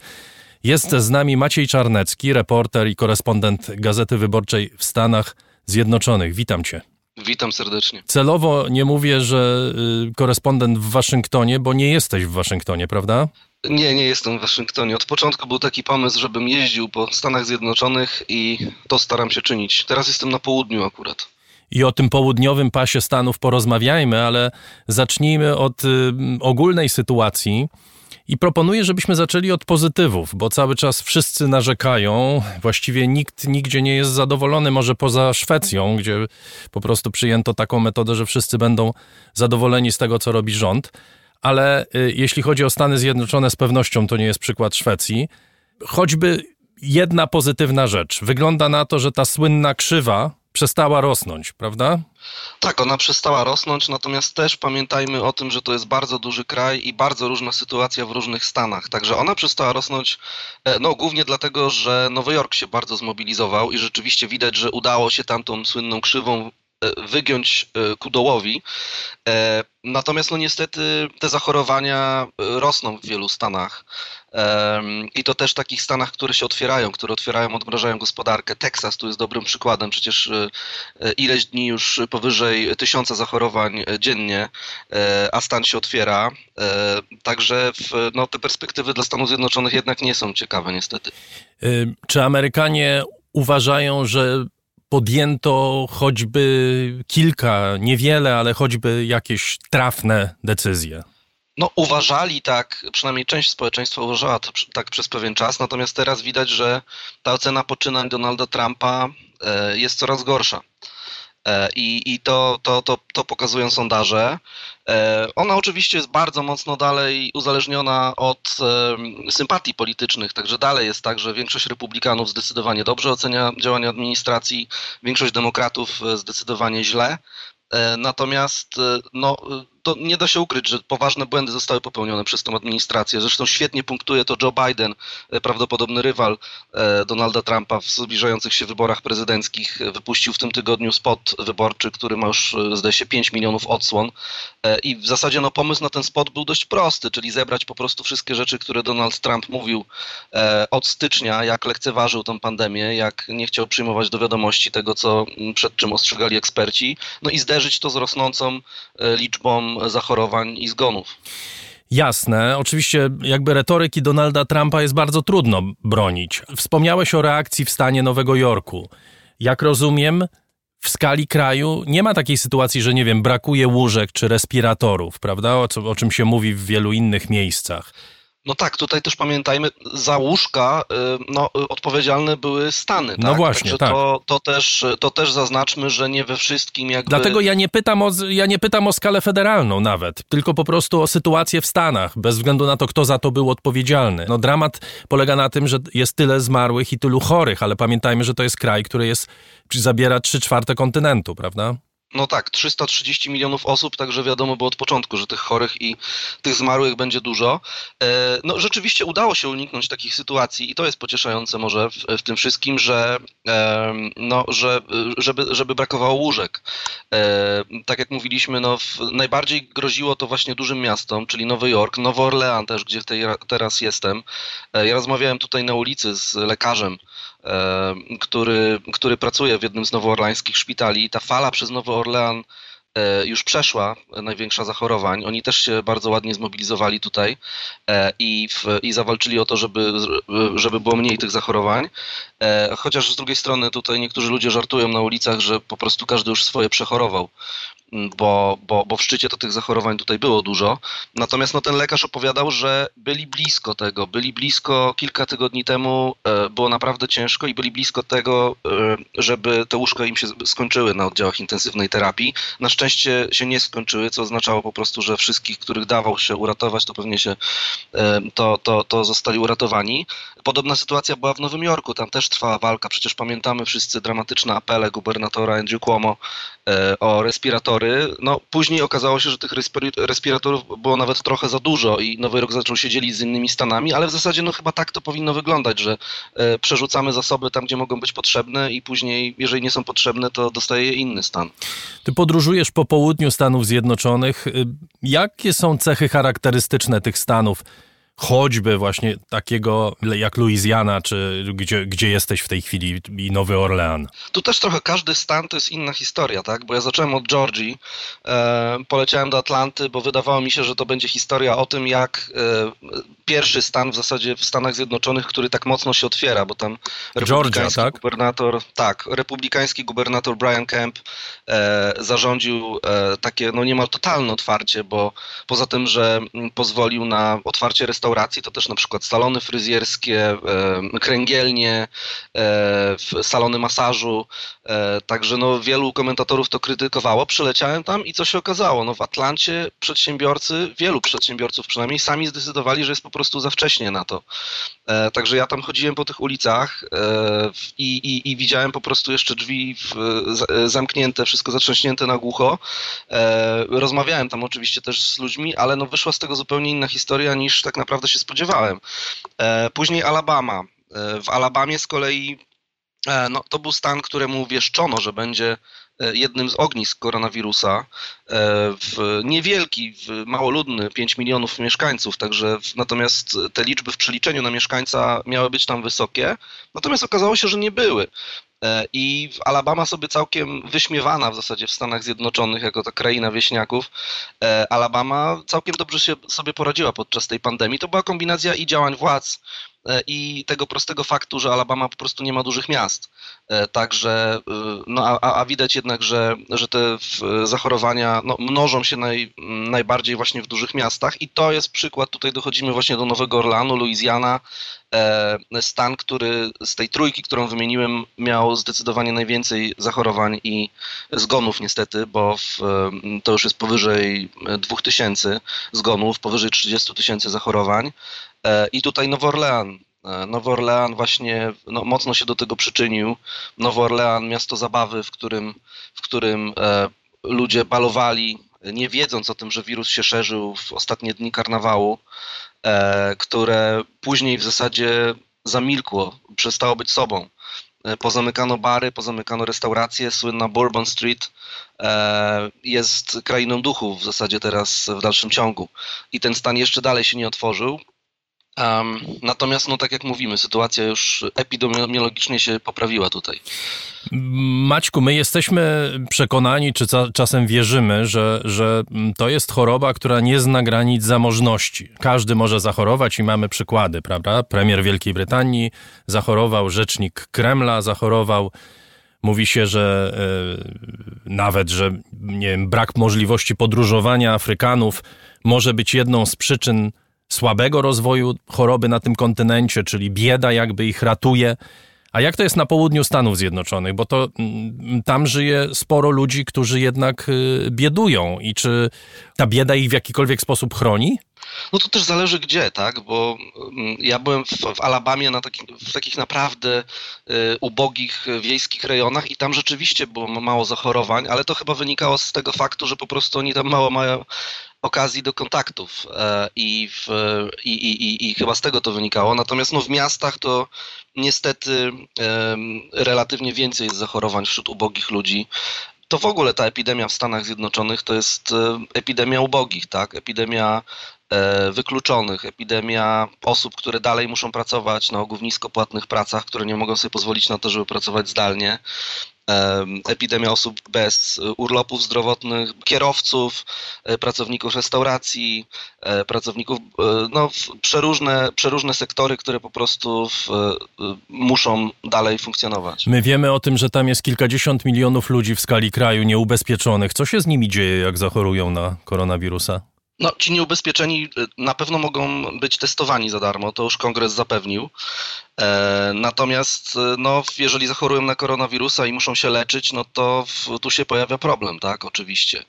Jest z nami Maciej Czarnecki, reporter i korespondent Gazety Wyborczej w Stanach Zjednoczonych. Witam cię. Witam serdecznie. Celowo nie mówię, że y, korespondent w Waszyngtonie, bo nie jesteś w Waszyngtonie, prawda? Nie, nie jestem w Waszyngtonie. Od początku był taki pomysł, żebym jeździł po Stanach Zjednoczonych i to staram się czynić. Teraz jestem na południu akurat. I o tym południowym pasie Stanów porozmawiajmy, ale zacznijmy od y, ogólnej sytuacji. I proponuję, żebyśmy zaczęli od pozytywów, bo cały czas wszyscy narzekają. Właściwie nikt nigdzie nie jest zadowolony, może poza Szwecją, gdzie po prostu przyjęto taką metodę, że wszyscy będą zadowoleni z tego, co robi rząd. Ale y, jeśli chodzi o Stany Zjednoczone, z pewnością to nie jest przykład Szwecji. Choćby jedna pozytywna rzecz. Wygląda na to, że ta słynna krzywa przestała rosnąć, prawda? Tak, ona przestała rosnąć, natomiast też pamiętajmy o tym, że to jest bardzo duży kraj i bardzo różna sytuacja w różnych stanach. Także ona przestała rosnąć, e, no głównie dlatego, że Nowy Jork się bardzo zmobilizował i rzeczywiście widać, że udało się tamtą słynną krzywą e, wygiąć e, ku dołowi. Natomiast no niestety te zachorowania rosną w wielu stanach. I to też w takich stanach, które się otwierają, które otwierają, odmrażają gospodarkę. Teksas tu jest dobrym przykładem. Przecież e, e, ileś dni już powyżej tysiąca zachorowań e, dziennie, a stan się otwiera. Także w, no, te perspektywy dla Stanów Zjednoczonych jednak nie są ciekawe, niestety. Czy Amerykanie uważają, że podjęto choćby kilka, niewiele, ale choćby jakieś trafne decyzje? No, uważali tak, przynajmniej część społeczeństwa uważała to tak przez pewien czas, natomiast teraz widać, że ta ocena poczynań Donalda Trumpa e, jest coraz gorsza. E, I, i to, to, to, to pokazują sondaże. E, ona oczywiście jest bardzo mocno dalej uzależniona od sympatii politycznych, także dalej jest tak, że większość republikanów zdecydowanie dobrze ocenia działania administracji, większość demokratów zdecydowanie źle. Natomiast no, to nie da się ukryć, że poważne błędy zostały popełnione przez tą administrację. Zresztą świetnie punktuje to Joe Biden, e, prawdopodobny rywal e, Donalda Trumpa w zbliżających się wyborach prezydenckich. Wypuścił w tym tygodniu spot wyborczy, który ma już, e, zdaje się, 5 milionów odsłon. I w zasadzie no, pomysł na ten spot był dość prosty, czyli zebrać po prostu wszystkie rzeczy, które Donald Trump mówił od stycznia, jak lekceważył tę pandemię, jak nie chciał przyjmować do wiadomości tego, co przed czym ostrzegali eksperci, no i zderzyć to z rosnącą liczbą zachorowań i zgonów. Jasne, oczywiście jakby retoryki Donalda Trumpa jest bardzo trudno bronić. Wspomniałeś o reakcji w stanie Nowego Jorku. Jak rozumiem, w skali kraju nie ma takiej sytuacji, że nie wiem, brakuje łóżek czy respiratorów, prawda? O, o czym się mówi w wielu innych miejscach. No tak, tutaj też pamiętajmy, za łóżka y, no, odpowiedzialne były Stany. No tak? właśnie, Także tak. To, to, też, to też zaznaczmy, że nie we wszystkim jakby... Dlatego ja nie, pytam o, ja nie pytam o skalę federalną nawet, tylko po prostu o sytuację w Stanach, bez względu na to, kto za to był odpowiedzialny. No dramat polega na tym, że jest tyle zmarłych i tylu chorych, ale pamiętajmy, że to jest kraj, który jest, zabiera trzy czwarte kontynentu, prawda? No tak, 330 milionów osób, także wiadomo było od początku, że tych chorych i tych zmarłych będzie dużo. E, no rzeczywiście udało się uniknąć takich sytuacji i to jest pocieszające może w, w tym wszystkim, że, no, że żeby, żeby brakowało łóżek. E, tak jak mówiliśmy, no, najbardziej groziło to właśnie dużym miastom, czyli Nowy Jork, Nowy Orlean też, gdzie tej, teraz jestem. E, ja rozmawiałem tutaj na ulicy z lekarzem, który, który pracuje w jednym z nowoorlańskich szpitali ta fala przez Nowy Orlean e, już przeszła, największa zachorowań. Oni też się bardzo ładnie zmobilizowali tutaj e, i, w, i zawalczyli o to, żeby, żeby było mniej tych zachorowań. E, chociaż z drugiej strony tutaj niektórzy ludzie żartują na ulicach, że po prostu każdy już swoje przechorował. Bo, bo, bo w szczycie to tych zachorowań tutaj było dużo. Natomiast no, ten lekarz opowiadał, że byli blisko tego, byli blisko kilka tygodni temu, e, było naprawdę ciężko i byli blisko tego, e, żeby te łóżka im się skończyły na oddziałach intensywnej terapii. Na szczęście się nie skończyły, co oznaczało po prostu, że wszystkich, których dawał się uratować, to pewnie się to, to, to zostali uratowani. Podobna sytuacja była w Nowym Jorku, tam też trwała walka. Przecież pamiętamy wszyscy dramatyczne apele gubernatora Andrew Cuomo e, o respiratory. No, później okazało się, że tych respiratorów było nawet trochę za dużo i Nowy Jork zaczął się dzielić z innymi stanami, ale w zasadzie no chyba tak to powinno wyglądać, że e, przerzucamy zasoby tam, gdzie mogą być potrzebne i później, jeżeli nie są potrzebne, to dostaje je inny stan. Ty podróżujesz po południu Stanów Zjednoczonych. Y, jakie są cechy charakterystyczne tych stanów? Choćby właśnie takiego jak Louisiana, czy gdzie, gdzie jesteś w tej chwili i Nowy Orlean? Tu też trochę każdy stan to jest inna historia, tak? Bo ja zacząłem od Georgii, e, poleciałem do Atlanty, bo wydawało mi się, że to będzie historia o tym, jak e, pierwszy stan w zasadzie w Stanach Zjednoczonych, który tak mocno się otwiera, bo tam republikański Georgia, tak? gubernator, tak, republikański gubernator Brian Kemp e, zarządził e, takie no niemal totalne otwarcie, bo poza tym, że m, pozwolił na otwarcie restauracji restauracji, to też na przykład salony fryzjerskie, kręgielnie, e, salony masażu, e, także no wielu komentatorów to krytykowało. Przyleciałem tam i co się okazało? No w Atlancie przedsiębiorcy, wielu przedsiębiorców przynajmniej, sami zdecydowali, że jest po prostu za wcześnie na to. E, także ja tam chodziłem po tych ulicach i, i, i widziałem po prostu jeszcze drzwi zamknięte, wszystko zatrząśnięte na głucho. Rozmawiałem tam oczywiście też z ludźmi, ale no wyszła z tego zupełnie inna historia niż tak naprawdę się spodziewałem. E, później Alabama. E, w Alabamie z kolei e, no, to był stan, któremu wieszczono, że będzie jednym z ognisk koronawirusa. W niewielki, w małoludny, 5 milionów mieszkańców, także natomiast te liczby w przeliczeniu na mieszkańca miały być tam wysokie, natomiast okazało się, że nie były. E, I Alabama sobie całkiem wyśmiewana w zasadzie w Stanach Zjednoczonych jako ta kraina wieśniaków, e, Alabama całkiem dobrze się sobie poradziła podczas tej pandemii. To była kombinacja i działań władz, e, i tego prostego faktu, że Alabama po prostu nie ma dużych miast. Także, no a, a widać jednak, że, że te zachorowania no, mnożą się naj, najbardziej właśnie w dużych miastach i to jest przykład, tutaj dochodzimy właśnie do Nowego Orleanu, Louisiana, E, stan, który z tej trójki, którą wymieniłem, miał zdecydowanie najwięcej zachorowań i zgonów niestety, bo w, to już jest powyżej 2000 zgonów, powyżej 30 tysięcy zachorowań. E, I tutaj Nowy Orlean. E, Nowy Orlean właśnie no, mocno się do tego przyczynił. Nowy Orlean, miasto zabawy, w którym, w którym e, ludzie balowali, nie wiedząc o tym, że wirus się szerzył w ostatnie dni karnawału. Które później w zasadzie zamilkło, przestało być sobą. Pozamykano bary, pozamykano restauracje, słynna Bourbon Street jest krainą duchów w zasadzie teraz w dalszym ciągu. I ten stan jeszcze dalej się nie otworzył. Um, natomiast, no tak jak mówimy, sytuacja już epidemiologicznie się poprawiła tutaj. Maćku, my jesteśmy przekonani, czy czasem wierzymy, że, że to jest choroba, która nie zna granic zamożności. Każdy może zachorować i mamy przykłady, prawda? Premier Wielkiej Brytanii zachorował, rzecznik Kremla zachorował. Mówi się, że e, nawet, że nie wiem, brak możliwości podróżowania Afrykanów może być jedną z przyczyn słabego rozwoju choroby na tym kontynencie, czyli bieda jakby ich ratuje. A jak to jest na południu Stanów Zjednoczonych? Bo to mm, tam żyje sporo ludzi, którzy jednak y, biedują. I czy ta bieda ich w jakikolwiek sposób chroni? No to też zależy gdzie, tak? Bo mm, ja byłem w, w Alabamie na taki, w takich naprawdę y, ubogich wiejskich rejonach i tam rzeczywiście było mało zachorowań, ale to chyba wynikało z tego faktu, że po prostu oni tam mało mają okazji do kontaktów e, i, w, i, i, i, chyba z tego to wynikało. Natomiast no, w miastach to niestety relatywnie więcej jest zachorowań wśród ubogich ludzi. To w ogóle ta epidemia w Stanach Zjednoczonych to jest e, epidemia ubogich, tak? Epidemia e, wykluczonych, epidemia osób, które dalej muszą pracować na ogół w niskopłatnych pracach, które nie mogą sobie pozwolić na to, żeby pracować zdalnie, epidemia osób bez urlopów zdrowotnych, kierowców, e, pracowników restauracji, e, pracowników, no, przeróżne, przeróżne sektory, które po prostu w, muszą dalej funkcjonować. My wiemy o tym, że tam jest kilkadziesiąt milionów ludzi w skali kraju nieubezpieczonych. Co się z nimi dzieje, jak zachorują na koronawirusa? No, ci nieubezpieczeni na pewno mogą być testowani za darmo, to już kongres zapewnił. E, natomiast e, no, jeżeli chorują na koronawirusa i muszą się leczyć, no to w, tu się pojawia problem, tak, oczywiście.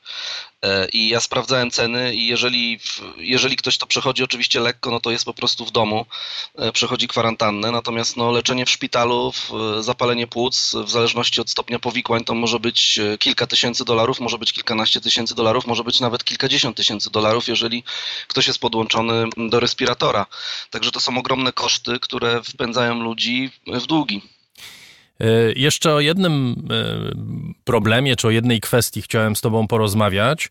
E, I ja sprawdzałem ceny i jeżeli, jeżeli ktoś to przechodzi oczywiście lekko, no to jest po prostu w domu, przechodzi kwarantannę, natomiast no, leczenie w szpitalu, zapalenie płuc, w zależności od stopnia powikłań, to może być kilka tysięcy dolarów, może być kilkanaście tysięcy dolarów, może być nawet kilkadziesiąt tysięcy dolarów, jeżeli ktoś jest podłączony do respiratora. Także to są ogromne koszty, które wpędzają ludzi w długi. E, jeszcze o jednym e, problemie, czy o jednej kwestii chciałem z Tobą porozmawiać.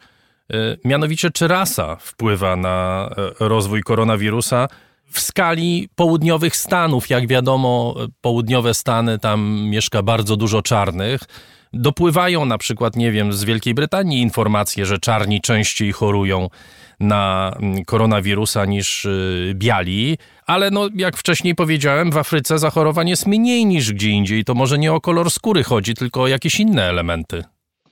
E, mianowicie, czy rasa wpływa na rozwój koronawirusa w skali południowych Stanów? Jak wiadomo, południowe Stany, tam mieszka bardzo dużo czarnych. Dopływają na przykład, nie wiem, z Wielkiej Brytanii informacje, że czarni częściej chorują na mm, koronawirusa niż y, biali, ale no, jak wcześniej powiedziałem, w Afryce zachorowań jest mniej niż gdzie indziej. To może nie o kolor skóry chodzi, tylko o jakieś inne elementy.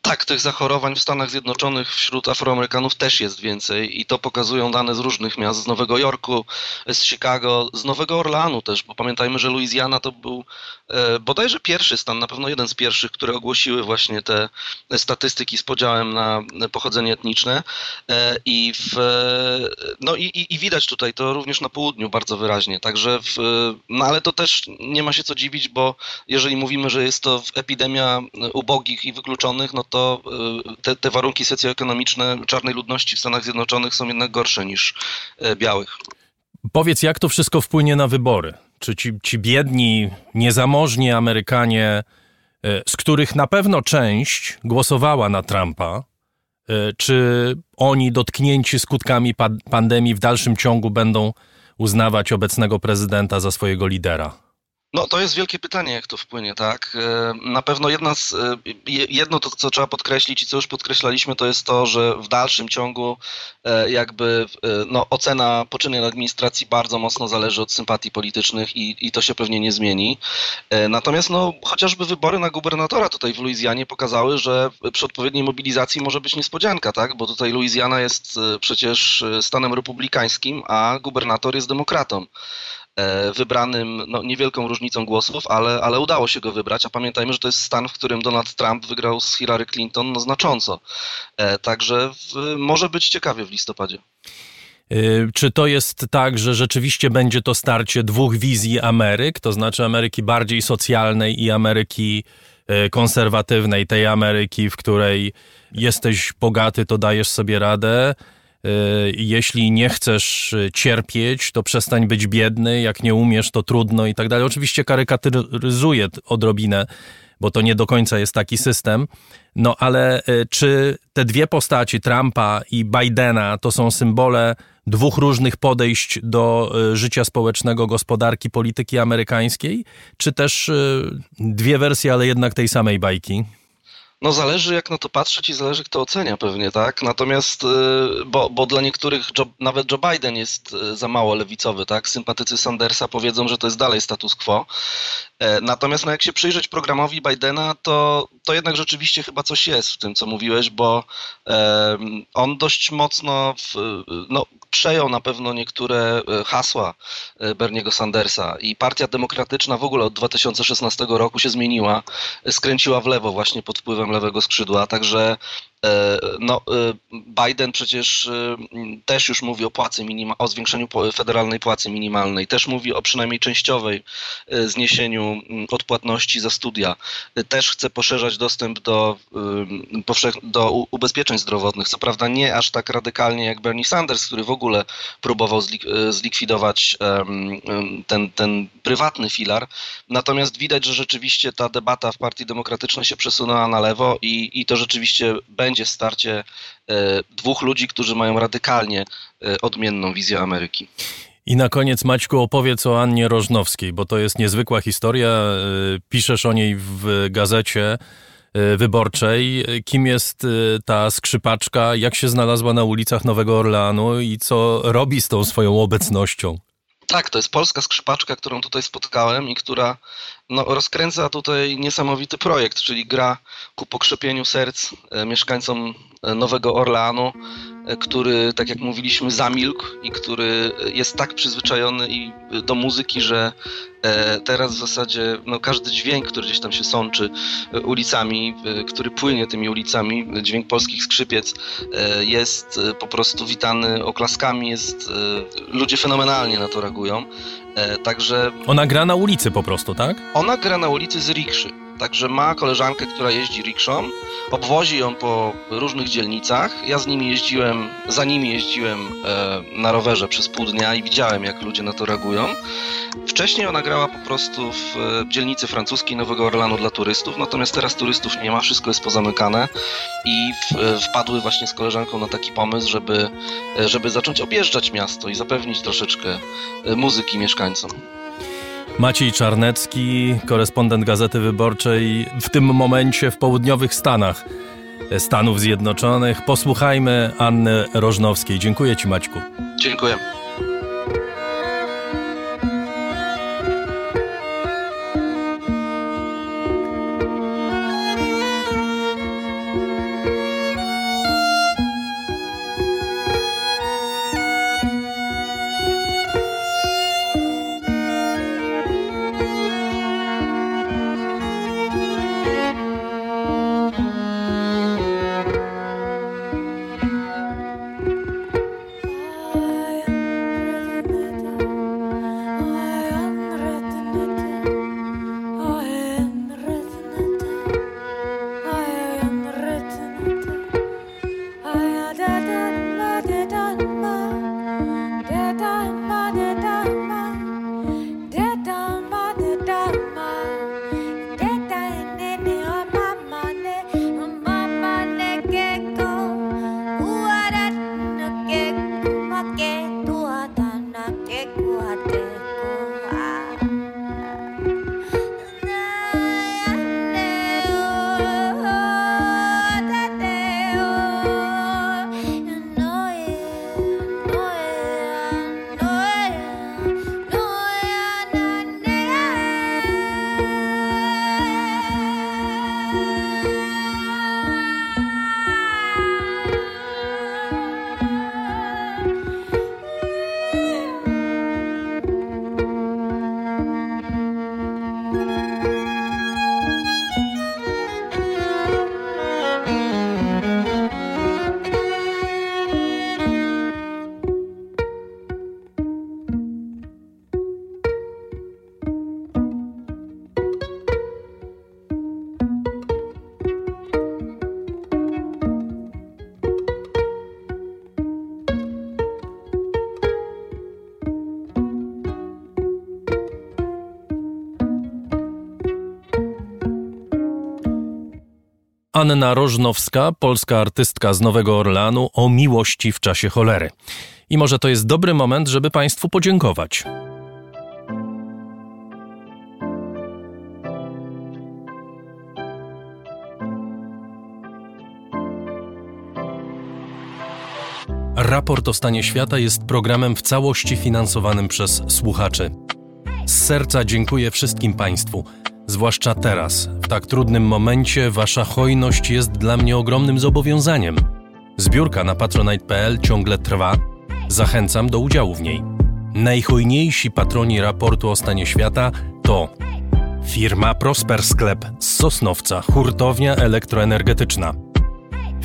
Tak, tych zachorowań w Stanach Zjednoczonych wśród Afroamerykanów też jest więcej i to pokazują dane z różnych miast, z Nowego Jorku, z Chicago, z Nowego Orleanu też, bo pamiętajmy, że Louisiana to był e, bodajże pierwszy stan, na pewno jeden z pierwszych, które ogłosiły właśnie te statystyki z podziałem na pochodzenie etniczne e, i, w, no i, i, widać tutaj to również na południu bardzo wyraźnie, także w, no ale to też nie ma się co dziwić, bo jeżeli mówimy, że jest to epidemia ubogich i wykluczonych, no to y, te, te warunki socjoekonomiczne czarnej ludności w Stanach Zjednoczonych są jednak gorsze niż e, białych. Powiedz, jak to wszystko wpłynie na wybory? Czy ci, ci biedni, niezamożni Amerykanie, e, z których na pewno część głosowała na Trumpa, czy oni dotknięci skutkami pandemii w dalszym ciągu będą uznawać obecnego prezydenta za swojego lidera? No to jest wielkie pytanie, jak to wpłynie, tak? E, na pewno jedna z, e, jedno to, co trzeba podkreślić i co już podkreślaliśmy, to jest to, że w dalszym ciągu e, jakby no, ocena poczynań administracji bardzo mocno zależy od sympatii politycznych i, i to się pewnie nie zmieni. Natomiast no, chociażby wybory na gubernatora tutaj w Luizjanie pokazały, że przy odpowiedniej mobilizacji może być niespodzianka, tak? Bo tutaj Luizjana jest przecież stanem republikańskim, a gubernator jest demokratą. E, wybranym no, niewielką różnicą głosów, ale, ale udało się go wybrać, a pamiętajmy, że to jest stan, w którym Donald Trump wygrał z Hillary Clinton no, znacząco. E, także w, może być ciekawie w listopadzie. E, czy to jest tak, że rzeczywiście będzie to starcie dwóch wizji Ameryk, to znaczy Ameryki bardziej socjalnej i Ameryki konserwatywnej, tej Ameryki, w której jesteś bogaty, to dajesz sobie radę, jeśli nie chcesz y, cierpieć, to przestań być biedny, jak nie umiesz, to trudno i tak dalej. Oczywiście karykatyryzuję odrobinę, bo to nie do końca jest taki system. No ale y, czy te dwie postaci, Trumpa i Bidena, to są symbole dwóch różnych podejść do życia społecznego, gospodarki, polityki amerykańskiej, czy też dwie wersje, ale jednak tej samej bajki? No zależy jak na to patrzeć i zależy kto ocenia pewnie, tak? Natomiast, y, bo, bo dla niektórych Joe, nawet Joe Biden jest y, za mało lewicowy, tak? Sympatycy Sandersa powiedzą, że to jest dalej status quo. E, natomiast no jak się przyjrzeć programowi Bidena, to, to jednak rzeczywiście chyba coś jest w tym, co mówiłeś, bo on dość mocno w, no, przejął na pewno niektóre e, hasła e, Berniego Sandersa. I Partia Demokratyczna w ogóle od 2016 roku się zmieniła, skręciła w lewo właśnie pod wpływem lewego skrzydła, także E, no, e, Biden przecież e, też już mówi o płacy minima, o zwiększeniu federalnej płacy minimalnej, też mówi o przynajmniej częściowej zniesieniu odpłatności za studia, też chce poszerzać dostęp do, do ubezpieczeń zdrowotnych. Co prawda nie aż tak radykalnie jak Bernie Sanders, który w ogóle próbował zlikwidować ten, ten prywatny filar. Natomiast widać, że rzeczywiście ta debata w Partii Demokratycznej się przesunęła na lewo i, i to rzeczywiście będzie będzie starcie e, dwóch ludzi, którzy mają radykalnie e, odmienną wizję Ameryki. I na koniec, Maćku, opowiedz o Annie Rożnowskiej, bo to jest niezwykła historia. E, piszesz o niej w gazecie wyborczej. Kim jest ta skrzypaczka? Jak się znalazła na ulicach Nowego Orleanu i co robi z tą swoją obecnością? Tak, to jest polska skrzypaczka, którą tutaj spotkałem i która no, rozkręca tutaj niesamowity projekt, czyli gra ku pokrzepieniu serc e, mieszkańcom e, Nowego Orleanu, e, który, tak jak mówiliśmy, zamilkł i który jest tak przyzwyczajony do muzyki, że teraz w zasadzie no, każdy dźwięk, który gdzieś tam się sączy ulicami, który płynie tymi ulicami, dźwięk polskich skrzypiec jest po prostu witany oklaskami, jest, ludzie fenomenalnie na to reagują. E, także. Ona gra na ulicy po prostu, tak? Ona gra na ulicy z rikszy. Także ma koleżankę, która jeździ rikszą, obwozi ją po różnych dzielnicach. Ja z nimi jeździłem, za nimi jeździłem e, na rowerze przez pół dnia i widziałem, jak ludzie na to reagują. Wcześniej ona grała po prostu w e, dzielnicy francuskiej Nowego Orlanu dla turystów, natomiast teraz turystów nie ma, wszystko jest pozamykane i w, e, wpadły właśnie z koleżanką na taki pomysł, żeby, e, żeby zacząć objeżdżać miasto i zapewnić troszeczkę muzyki mieszkańcom. Maciej Czarnecki, korespondent Gazety Wyborczej, w tym momencie w południowych Stanach Stanów Zjednoczonych. Posłuchajmy Anny Rożnowskiej. Dziękuję Ci, Maćku. Dziękuję. Anna Rożnowska, polska artystka z Nowego Orleanu, o miłości w czasie cholery. I może to jest dobry moment, żeby Państwu podziękować. Raport o stanie świata jest programem w całości finansowanym przez słuchaczy. Z serca dziękuję wszystkim Państwu Zwłaszcza teraz, w tak trudnym momencie, wasza hojność jest dla mnie ogromnym zobowiązaniem. Zbiórka na patronite.pl ciągle trwa. Zachęcam do udziału w niej. Najhojniejsi patroni raportu o stanie świata to firma Prosper Sklep z Sosnowca, hurtownia elektroenergetyczna.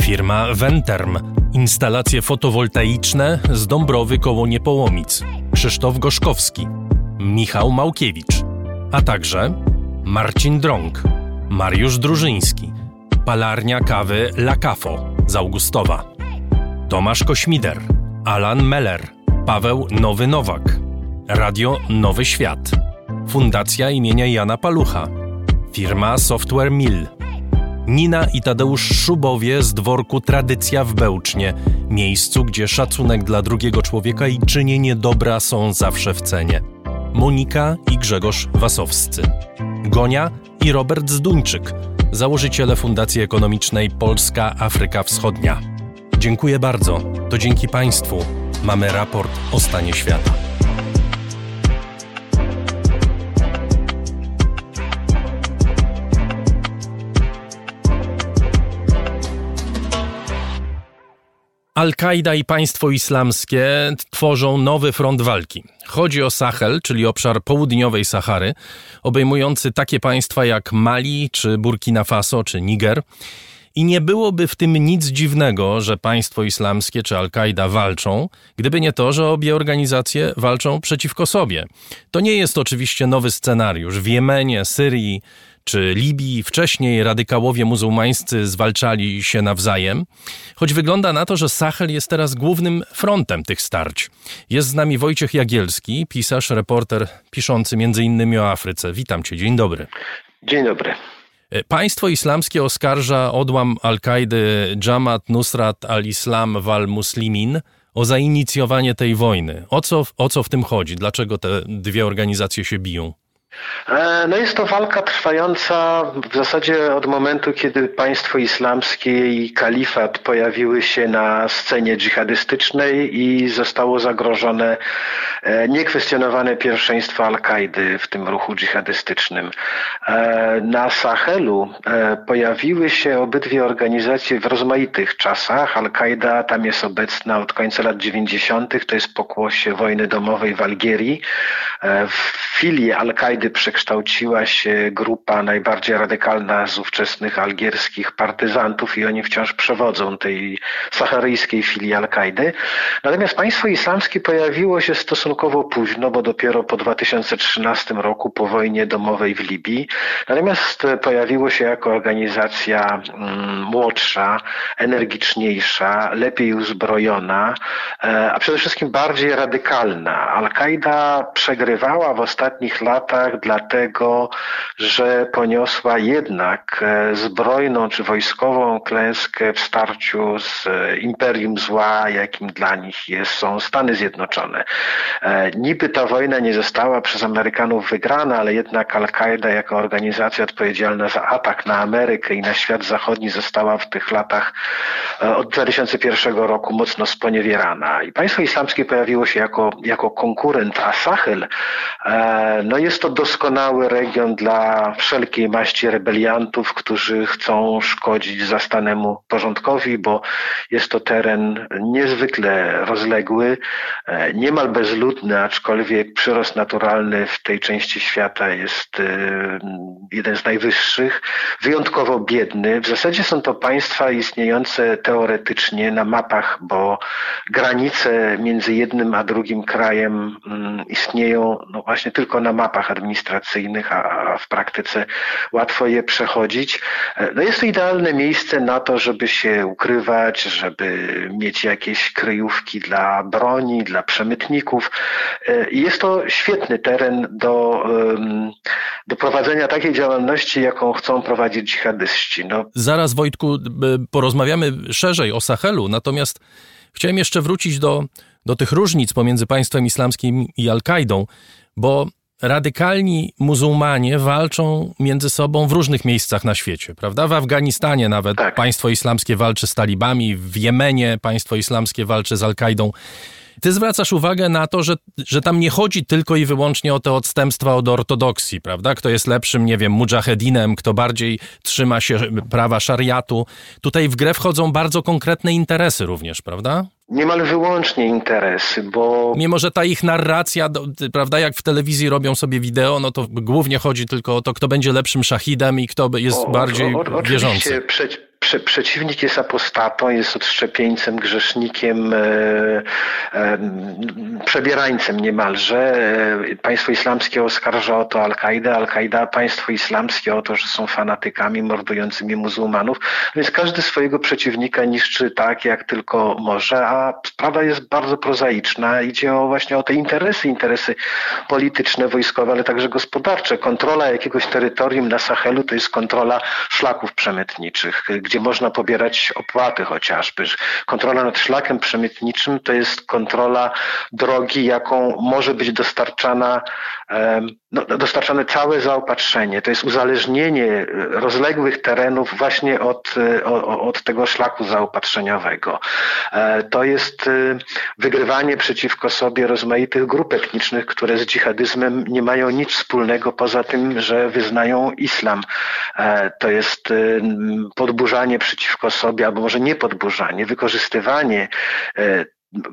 Firma Venterm, instalacje fotowoltaiczne z Dąbrowy koło Niepołomic. Krzysztof Goszkowski, Michał Małkiewicz, a także Marcin Drąg, Mariusz Drużyński, Palarnia Kawy La Cafo z Augustowa, Tomasz Kośmider, Alan Meller, Paweł Nowy Nowak, Radio Nowy Świat, Fundacja imienia Jana Palucha, firma Software Mill, Nina i Tadeusz Szubowie z dworku Tradycja w Bełcznie, miejscu, gdzie szacunek dla drugiego człowieka i czynienie dobra są zawsze w cenie. Monika i Grzegorz Wasowscy. Gonia i Robert Zduńczyk, założyciele Fundacji Ekonomicznej Polska Afryka Wschodnia. Dziękuję bardzo. To dzięki Państwu mamy raport o stanie świata. Al-Kaida i państwo islamskie tworzą nowy front walki. Chodzi o Sahel, czyli obszar południowej Sahary, obejmujący takie państwa jak Mali, czy Burkina Faso, czy Niger. I nie byłoby w tym nic dziwnego, że państwo islamskie czy Al-Kaida walczą, gdyby nie to, że obie organizacje walczą przeciwko sobie. To nie jest oczywiście nowy scenariusz. W Jemenie, Syrii czy Libii wcześniej radykałowie muzułmańscy zwalczali się nawzajem, choć wygląda na to, że Sahel jest teraz głównym frontem tych starć. Jest z nami Wojciech Jagielski, pisarz, reporter piszący m.in. o Afryce. Witam cię, dzień dobry. Dzień dobry. Państwo islamskie oskarża odłam Al-Kaidy Jamaat Nusrat al-Islam wal-Muslimin o zainicjowanie tej wojny. O co, o co w tym chodzi? Dlaczego te dwie organizacje się biją? E, no jest to walka trwająca w zasadzie od momentu, kiedy państwo islamskie i kalifat pojawiły się na scenie dżihadystycznej i zostało zagrożone e, niekwestionowane pierwszeństwo Al-Kaidy w tym ruchu dżihadystycznym. E, na Sahelu pojawiły się obydwie organizacje w rozmaitych czasach. Al-Kaida tam jest obecna od końca lat 90., to jest pokłosie wojny domowej w Algierii. W filii Al-Kaidy przekształciła się grupa najbardziej radykalna z ówczesnych algierskich partyzantów i oni wciąż przewodzą tej saharyjskiej filii Al-Kaidy. Natomiast państwo islamskie pojawiło się stosunkowo późno, bo dopiero po 2013 roku, po wojnie domowej w Libii. Natomiast pojawiło się jako organizacja mm, młodsza, energiczniejsza, lepiej uzbrojona, e, a przede wszystkim bardziej radykalna. Al-Kaida przegrywała w ostatnich latach dlatego że poniosła jednak e, zbrojną czy wojskową klęskę w starciu z e, imperium zła, jakim dla nich jest, są Stany Zjednoczone. E, niby ta wojna nie została przez Amerykanów wygrana, ale jednak Al-Kaida jako organizacja odpowiedzialna za atak na Amerykę i na świat zachodni została w tych latach od 2001 roku mocno sponiewierana. I państwo islamskie pojawiło się jako, jako konkurent, a Sahel no jest to doskonały region dla wszelkiej maści rebeliantów, którzy chcą szkodzić zastanemu porządkowi, bo jest to teren niezwykle rozległy, e, niemal bezludny, aczkolwiek przyrost naturalny w tej części świata jest e, jeden z najwyższych, wyjątkowo biedny. W zasadzie są to państwa istniejące teoretycznie na mapach, bo granice między jednym a drugim krajem mm, istnieją no właśnie tylko na mapach administracyjnych, a w praktyce łatwo je przechodzić. No jest to idealne miejsce na to, żeby się ukrywać, żeby mieć jakieś kryjówki dla broni, dla przemytników. Jest to świetny teren do, do prowadzenia takiej działalności, jaką chcą prowadzić dżihadyści. No. Zaraz Wojtku porozmawiamy szerzej o Sahelu, natomiast chciałem jeszcze wrócić do, do tych różnic pomiędzy państwem islamskim i Al-Kaidą, bo radykalni muzułmanie walczą między sobą w różnych miejscach na świecie, prawda? W Afganistanie nawet tak. państwo islamskie walczy z talibami, w Jemenie państwo islamskie walczy z Al-Kaidą. Ty zwracasz uwagę na to, że, że tam nie chodzi tylko i wyłącznie o te odstępstwa od ortodoksji, prawda? Kto jest lepszym, nie wiem, mujahedinem, kto bardziej trzyma się prawa szariatu. Tutaj w grę wchodzą bardzo konkretne interesy również, prawda? Niemal wyłącznie interesy, bo. Mimo, że ta ich narracja, prawda, jak w telewizji robią sobie wideo, no to głównie chodzi tylko o to, kto będzie lepszym szachidem i kto jest o, bardziej o, o, wierzący. Prze prze, przeciwnik jest apostatą, jest odszczepieńcem, grzesznikiem, e, e, przebierańcem niemalże. E, państwo islamskie oskarża o to Al-Kaidę, Al-Kaida państwo islamskie o to, że są fanatykami mordującymi muzułmanów. Więc każdy swojego przeciwnika niszczy tak, jak tylko może, a sprawa jest bardzo prozaiczna. Idzie o właśnie o te interesy, interesy polityczne, wojskowe, ale także gospodarcze. Kontrola jakiegoś terytorium na Sahelu to jest kontrola szlaków przemytniczych, gdzie można pobierać opłaty chociażby. Kontrola nad szlakiem przemytniczym to jest kontrola drogi, jaką może być dostarczana, no, dostarczane całe zaopatrzenie. To jest uzależnienie rozległych terenów właśnie od, od tego szlaku zaopatrzeniowego. E, to jest wygrywanie przeciwko sobie rozmaitych grup etnicznych, które z dżihadyzmem nie mają nic wspólnego poza tym, że wyznają islam. E, to jest podburzanie przeciwko sobie, albo może nie podburzanie, wykorzystywanie e,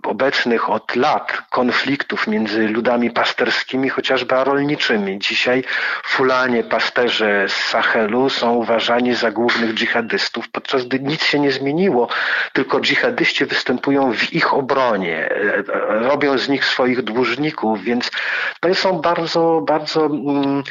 obecnych od lat konfliktów między ludami pasterskimi, chociażby a rolniczymi. Dzisiaj fulanie, pasterze z Sahelu są uważani za głównych dżihadystów, podczas gdy nic się nie zmieniło, tylko dżihadyści występują w ich obronie, robią z nich swoich dłużników, więc to są bardzo, bardzo mm,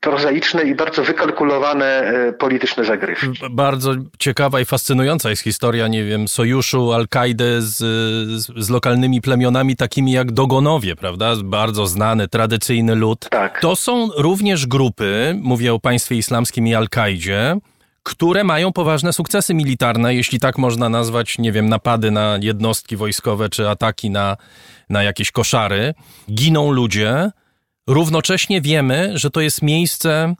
prozaiczne i bardzo wykalkulowane e, polityczne zagrywki. Bardzo ciekawa i fascynująca jest historia, nie wiem, sojuszu Al-Kaidy z, z z, lokalnymi plemionami takimi jak Dogonowie, prawda? Bardzo znany, tradycyjny lud. Tak. To są również grupy, mówię o państwie islamskim i Al-Kaidzie, które mają poważne sukcesy militarne, jeśli tak można nazwać, nie wiem, napady na jednostki wojskowe czy ataki na, na jakieś koszary. Giną ludzie. Równocześnie wiemy, że to jest miejsce,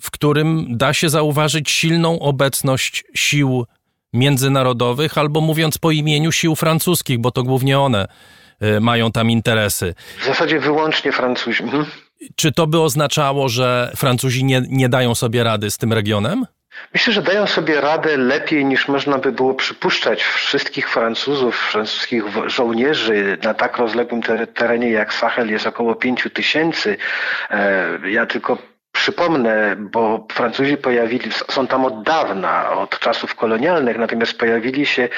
w którym da się zauważyć silną obecność sił międzynarodowych, albo mówiąc po imieniu sił francuskich, bo to głównie one y, mają tam interesy. W zasadzie wyłącznie Francuzi. Mhm. Czy to by oznaczało, że Francuzi nie, nie dają sobie rady z tym regionem? Myślę, że dają sobie radę lepiej niż można by było przypuszczać. Wszystkich Francuzów, francuskich żołnierzy na tak rozległym terenie jak Sahel jest około pięciu tysięcy. E, ja tylko Przypomnę, bo Francuzi pojawili, są tam od dawna, od czasów kolonialnych, natomiast pojawili się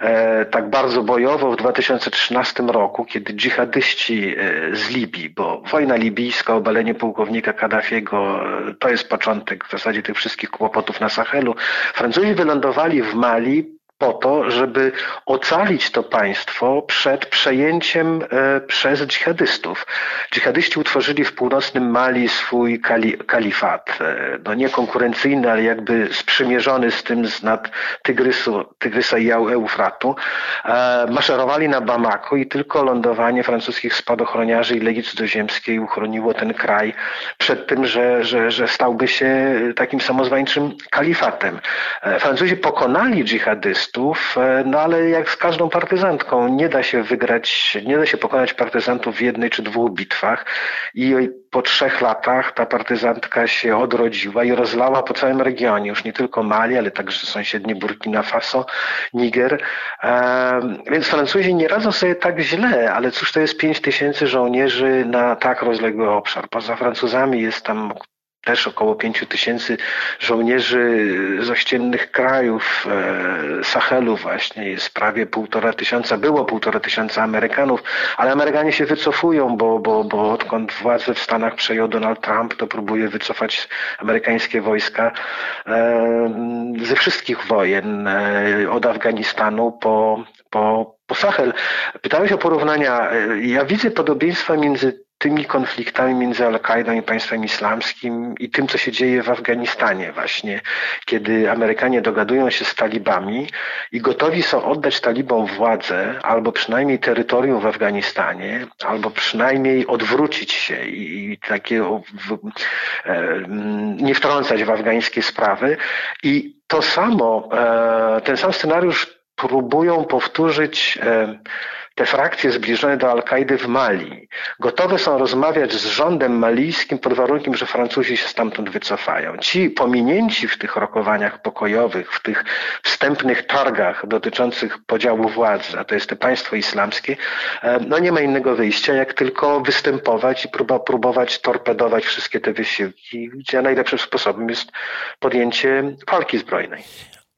e, tak bardzo bojowo w 2013 roku, kiedy dżihadyści e, z Libii, bo wojna libijska, obalenie pułkownika Kaddafiego, e, to jest początek w zasadzie tych wszystkich kłopotów na Sahelu. Francuzi wylądowali w Mali po to, żeby ocalić to państwo przed przejęciem e, przez dżihadystów. Dżihadyści utworzyli w północnym Mali swój kali, kalifat. E, no nie konkurencyjny, ale jakby sprzymierzony z tym z nad Tygrysu, Tygrysa i Eufratu. E, maszerowali na Bamako i tylko lądowanie francuskich spadochroniarzy i Legii Cudzoziemskiej uchroniło ten kraj przed tym, że, że, że stałby się takim samozwańczym kalifatem. Francuzi pokonali dżihadystów, e, no ale jak z każdą partyzantką, nie da się wygrać, nie da się pokonać partyzantów w jednej czy dwóch bitwach i po trzech latach ta partyzantka się odrodziła i rozlała po całym regionie, już nie tylko Mali, ale także sąsiednie Burkina Faso, Niger. E, więc Francuzi nie radzą sobie tak źle, ale cóż to jest pięć tysięcy żołnierzy na tak rozległy obszar. Poza Francuzami jest tam też około 5 tysięcy żołnierzy z ościennych krajów e, Sahelu właśnie jest prawie półtora tysiąca, było półtora tysiąca Amerykanów, ale Amerykanie się wycofują, bo, bo, bo odkąd władzę w Stanach przejął Donald Trump, to próbuje wycofać amerykańskie wojska e, ze wszystkich wojen, e, od Afganistanu po, po, po Sahel. Pytałeś o porównania. Ja widzę podobieństwa między tymi konfliktami między Al-Kaidą i państwem islamskim i tym, co się dzieje w Afganistanie właśnie, kiedy Amerykanie dogadują się z talibami i gotowi są oddać talibom władzę, albo przynajmniej terytorium w Afganistanie, albo przynajmniej odwrócić się i, i takie w, e, nie wtrącać w afgańskie sprawy. I to samo, e, ten sam scenariusz próbują powtórzyć e, te frakcje zbliżone do Al-Kaidy w Mali gotowe są rozmawiać z rządem malijskim pod warunkiem, że Francuzi się stamtąd wycofają. Ci pominięci w tych rokowaniach pokojowych, w tych wstępnych targach dotyczących podziału władzy, a to jest to państwo islamskie, e, no nie ma innego wyjścia, jak tylko występować i próbować torpedować wszystkie te wysiłki, gdzie najlepszym sposobem jest podjęcie walki zbrojnej.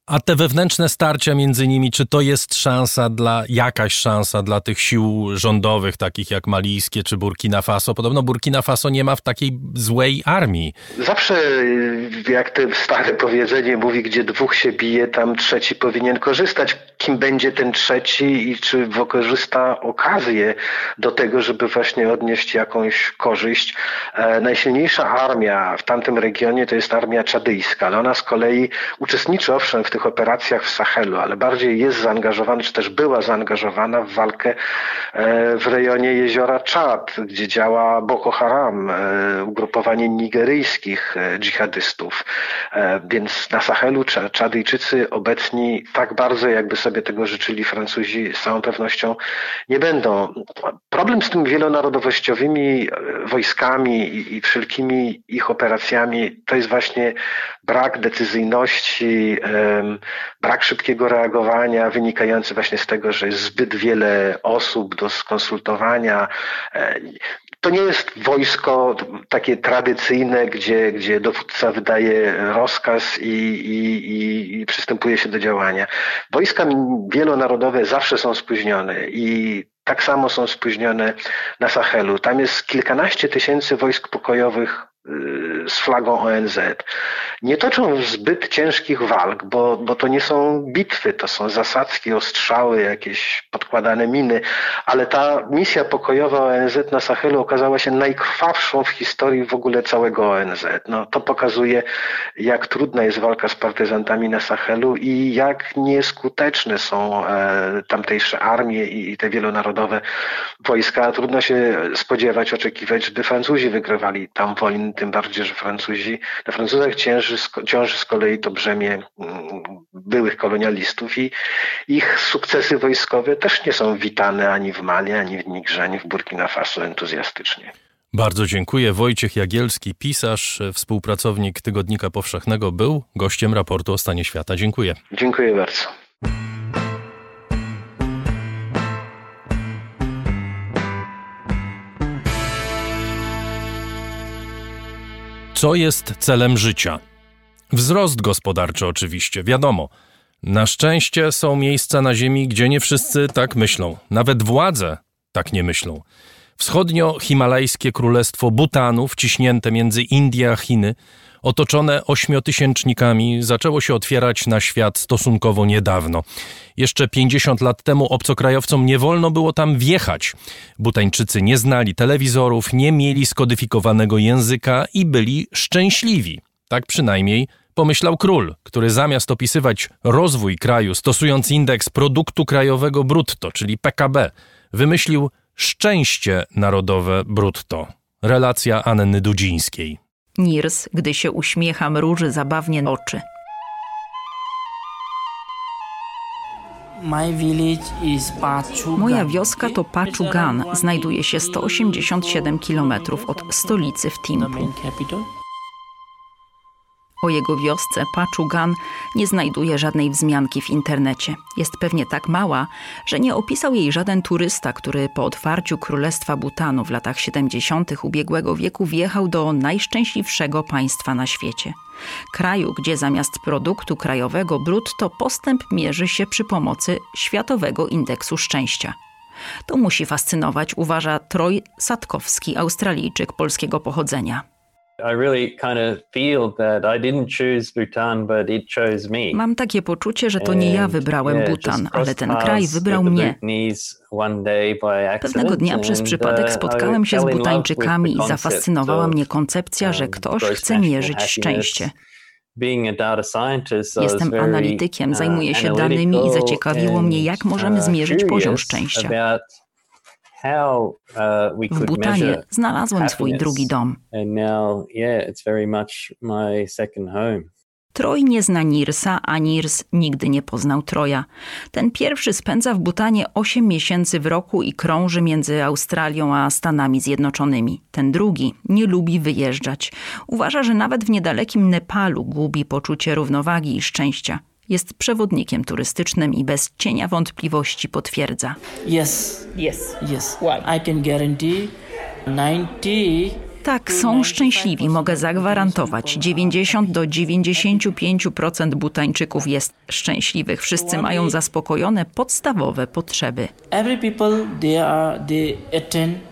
A te wewnętrzne starcia między nimi, czy to jest szansa dla, jakaś szansa dla tych sił rządowych, takich jak malijskie czy Burkina Faso? Podobno Burkina Faso nie ma w takiej złej armii. Zawsze, jak to stare powiedzenie mówi, gdzie dwóch się bije, tam trzeci powinien korzystać. Kim będzie ten trzeci i czy wykorzysta okazję do tego, żeby właśnie odnieść jakąś korzyść. E, najsilniejsza armia w tamtym regionie to jest armia czadyjska, ale ona z kolei uczestniczy owszem w tych operacjach w Sahelu, ale bardziej jest zaangażowana, czy też była zaangażowana w walkę e, w rejonie jeziora Czad, gdzie działa Boko Haram, e, ugrupowanie nigeryjskich e, dżihadystów. Więc na Sahelu Czadyjczycy obecni tak bardzo, jakby sobie tego życzyli Francuzi, z całą pewnością nie będą. Problem z tymi wielonarodowościowymi wojskami i wszelkimi ich operacjami to jest właśnie brak decyzyjności, brak szybkiego reagowania wynikający właśnie z tego, że jest zbyt wiele osób do skonsultowania. E, to nie jest wojsko takie tradycyjne, gdzie, gdzie dowódca wydaje rozkaz i, i, i przystępuje się do działania. Wojska wielonarodowe zawsze są spóźnione i tak samo są spóźnione na Sahelu. Tam jest kilkanaście tysięcy wojsk pokojowych z flagą ONZ. Nie toczą zbyt ciężkich walk, bo, bo to nie są bitwy, to są zasadzki, ostrzały, jakieś podkładane miny, ale ta misja pokojowa ONZ na Sahelu okazała się najkrwawszą w historii w ogóle całego ONZ. No, to pokazuje, jak trudna jest walka z partyzantami na Sahelu i jak nieskuteczne są e, tamtejsze armie i, i te wielonarodowe wojska. Trudno się spodziewać, oczekiwać, żeby Francuzi wygrywali tam wojnę tym bardziej, że Francuzi, na Francuzach cięży, ciąży z kolei to brzemię mm, byłych kolonialistów i ich sukcesy wojskowe też nie są witane ani w Mali, ani w Nigrze, ani w Burkina Faso entuzjastycznie. Bardzo dziękuję. Wojciech Jagielski, pisarz, współpracownik Tygodnika Powszechnego, był gościem raportu o stanie świata. Dziękuję. Dziękuję bardzo. Co jest celem życia? Wzrost gospodarczy, oczywiście, wiadomo. Na szczęście są miejsca na Ziemi, gdzie nie wszyscy tak myślą. Nawet władze tak nie myślą. Wschodnio-himalajskie królestwo Butanu, wciśnięte między Indię a Chiny, otoczone ośmiotysięcznikami, zaczęło się otwierać na świat stosunkowo niedawno. Jeszcze 50 lat temu obcokrajowcom nie wolno było tam wjechać. Butańczycy nie znali telewizorów, nie mieli skodyfikowanego języka i byli szczęśliwi. Tak przynajmniej pomyślał król, który zamiast opisywać rozwój kraju stosując indeks produktu krajowego brutto, czyli PKB, wymyślił szczęście narodowe brutto. Relacja Anny Dudzińskiej. Nirs, gdy się uśmiecha, mruży zabawnie oczy. Moja wioska to Pachugan, znajduje się 187 km od stolicy w Timpu. O jego wiosce Pachugan nie znajduje żadnej wzmianki w internecie. Jest pewnie tak mała, że nie opisał jej żaden turysta, który po otwarciu Królestwa Butanu w latach 70. ubiegłego wieku wjechał do najszczęśliwszego państwa na świecie. Kraju, gdzie zamiast produktu krajowego brutto postęp mierzy się przy pomocy Światowego Indeksu Szczęścia. To musi fascynować, uważa Troj Satkowski, Australijczyk polskiego pochodzenia. Mam takie poczucie, że to nie ja wybrałem Bhutan, ale ten kraj wybrał mnie. Pewnego dnia przez przypadek uh, spotkałem się z Butańczykami i zafascynowała mnie koncepcja, że um, ktoś chce mierzyć szczęście. Jestem analitykiem, uh, zajmuję się danymi i zaciekawiło mnie, jak możemy uh, zmierzyć poziom szczęścia. Uh, w Butanie znalazłem swój drugi dom. Troj nie zna Nirsa, a Nirs nigdy nie poznał Troja. Ten pierwszy spędza w Butanie 8 miesięcy w roku i krąży między Australią a Stanami Zjednoczonymi. Ten drugi nie lubi wyjeżdżać. Uważa, że nawet w niedalekim Nepalu gubi poczucie równowagi i szczęścia. Jest przewodnikiem turystycznym i bez cienia wątpliwości potwierdza. Yes. Yes. Yes. Why? I can guarantee 90 Tak, są szczęśliwi, mogę zagwarantować. 90 do 95% Butańczyków jest szczęśliwych. Wszyscy mają zaspokojone podstawowe potrzeby. Every people they are they needs.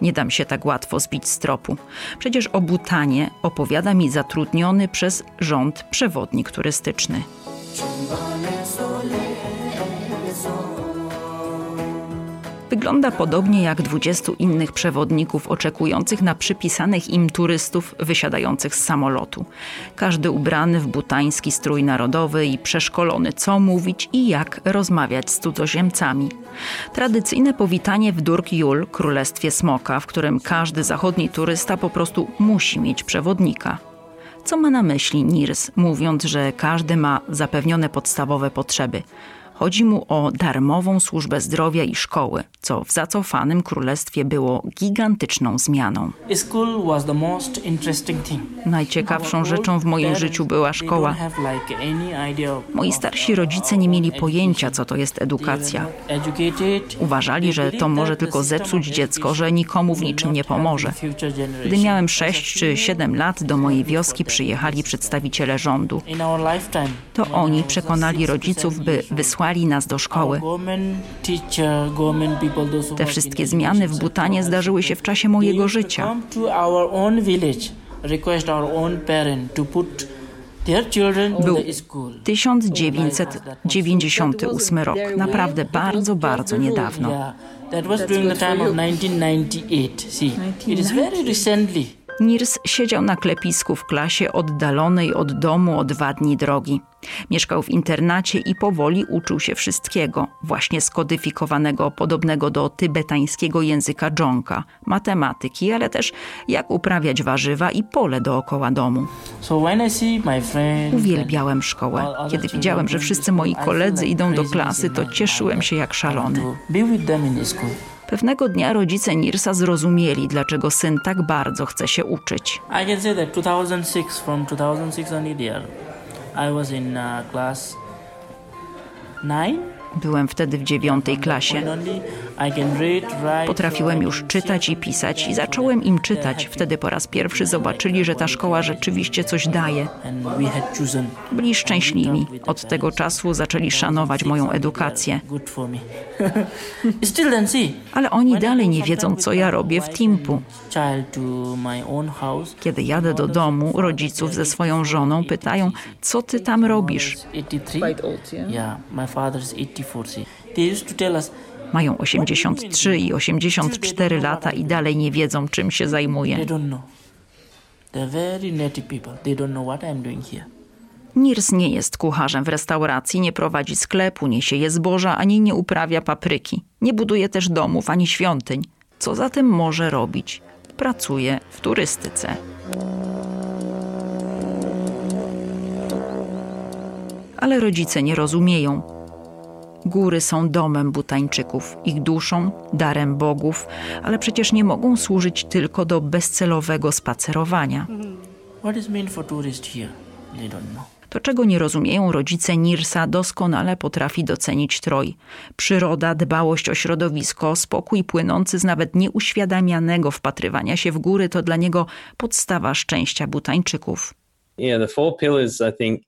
Nie dam się tak łatwo zbić z tropu. Przecież o Butanie opowiada mi zatrudniony przez rząd przewodnik turystyczny. Wygląda podobnie jak 20 innych przewodników oczekujących na przypisanych im turystów wysiadających z samolotu. Każdy ubrany w butański strój narodowy i przeszkolony, co mówić i jak rozmawiać z cudzoziemcami. Tradycyjne powitanie w Durk Jul, królestwie smoka, w którym każdy zachodni turysta po prostu musi mieć przewodnika. Co ma na myśli Nirs, mówiąc, że każdy ma zapewnione podstawowe potrzeby? Chodzi mu o darmową służbę zdrowia i szkoły, co w zacofanym królestwie było gigantyczną zmianą. Najciekawszą rzeczą w moim życiu była szkoła. Moi starsi rodzice nie mieli pojęcia, co to jest edukacja. Uważali, że to może tylko zepsuć dziecko, że nikomu w niczym nie pomoże. Gdy miałem 6 czy 7 lat, do mojej wioski przyjechali przedstawiciele rządu. To oni przekonali rodziców, by old, wysłali nas do szkoły. Te wszystkie zmiany w Butanie zdarzyły się w czasie mojego życia. Był in the school. 1998 rok. Naprawdę bardzo, bardzo niedawno. Yeah, that was during the time of 1998. See, it is very recently. Nirs siedział na klepisku w klasie oddalonej od domu o dwa dni drogi. Mieszkał w internacie i powoli uczył się wszystkiego, właśnie skodyfikowanego, podobnego do tybetańskiego języka dżonka, matematyki, ale też jak uprawiać warzywa i pole dookoła domu. Uwielbiałem szkołę. Kiedy widziałem, że wszyscy moi koledzy idą do klasy, to cieszyłem się jak szalony. Pewnego dnia rodzice Nirsa zrozumieli, dlaczego syn tak bardzo chce się uczyć. I can say that 2006, from 2006 only year, I was in uh, class 9. Byłem wtedy w dziewiątej klasie. Potrafiłem już czytać i pisać i zacząłem im czytać. Wtedy po raz pierwszy zobaczyli, że ta szkoła rzeczywiście coś daje. Byli szczęśliwi. Od tego czasu zaczęli szanować moją edukację. Ale oni dalej nie wiedzą, co ja robię w Timpu. Kiedy jadę do domu, rodziców ze swoją żoną pytają, co ty tam robisz? 83. Yeah, my father's 84. Mają 83 i 84 lata i dalej nie wiedzą, czym się zajmuję. Nirs nie jest kucharzem w restauracji, nie prowadzi sklepu, nie sieje zboża, ani nie uprawia papryki. Nie buduje też domów, ani świątyń. Co zatem może robić? Pracuje w turystyce. Ale rodzice nie rozumieją. Góry są domem butańczyków, ich duszą, darem bogów, ale przecież nie mogą służyć tylko do bezcelowego spacerowania. To, czego nie rozumieją rodzice Nirsa, doskonale potrafi docenić Troj. Przyroda, dbałość o środowisko, spokój płynący z nawet nieuświadamianego wpatrywania się w góry to dla niego podstawa szczęścia butańczyków.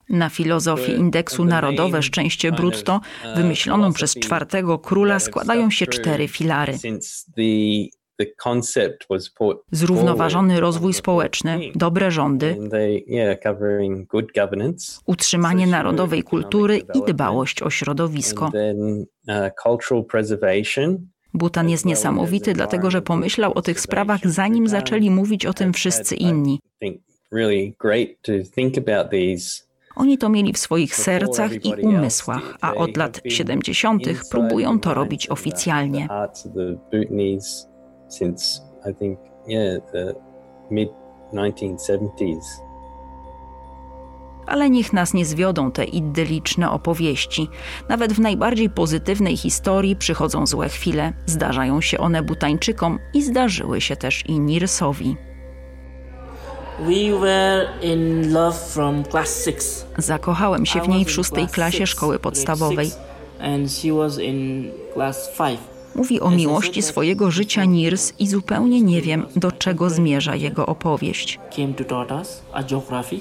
Na filozofii indeksu Narodowe Szczęście Brutto, wymyśloną przez czwartego króla, składają się cztery filary. Zrównoważony rozwój społeczny, dobre rządy, utrzymanie narodowej kultury i dbałość o środowisko. uh. Butan jest niesamowity, dlatego że pomyślał o tych sprawach, zanim zaczęli mówić o tym wszyscy inni. I think really great to think about these Oni to mieli w swoich sercach i umysłach, a od lat 70. próbują to robić oficjalnie. Hearts of the Bhutanese since I think yeah the mid 1970s. Ale niech nas nie zwiodą te idylliczne opowieści. Nawet w najbardziej pozytywnej historii przychodzą złe chwile, zdarzają się one Butańczykom i zdarzyły się też i Nirsowi. We were in love from class 6. Zakochałem się w niej w szóstej klasie six, szkoły podstawowej. six, And she was in class 5. Mówi o miłości swojego życia Nirs i zupełnie nie wiem, do czego zmierza jego opowieść. came to taught us a geography.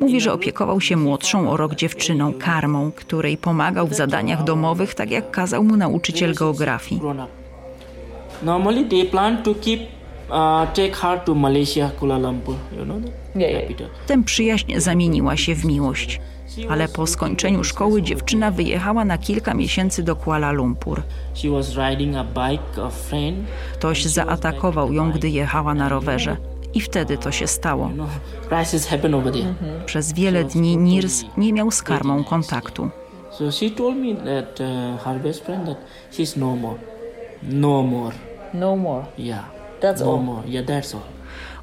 Mówi, że opiekował się młodszą o rok dziewczyną, Karmą, której pomagał w zadaniach domowych, tak jak kazał mu nauczyciel geografii. Normally they plan to keep uh, take her to Malaysia, Kuala Lumpur, you know. Potem przyjaźń zamieniła się w miłość. Ale po skończeniu szkoły dziewczyna wyjechała na kilka miesięcy do Kuala Lumpur. She was riding a bike, a friend. Ktoś zaatakował ją, gdy jechała na rowerze. I wtedy to się stało. There. Przez wiele dni Nirs nie miał z karmą kontaktu. So she told me that uh, her best friend that she's no more, no more. No more. Yeah, That's no all. more. Yeah, that's all.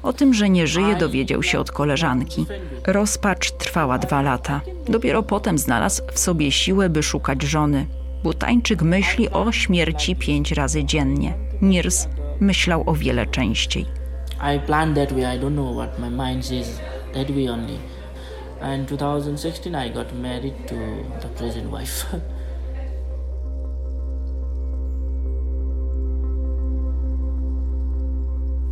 O tym, że nie żyje, dowiedział się od koleżanki. Rozpacz trwała dwa lata. Dopiero potem znalazł w sobie siłę, by szukać żony. Butańczyk myśli o śmierci pięć razy dziennie. Nirs myślał o wiele częściej. I planned that way. I don't know what my mind says. That way only. And 2016, I got married to the present wife.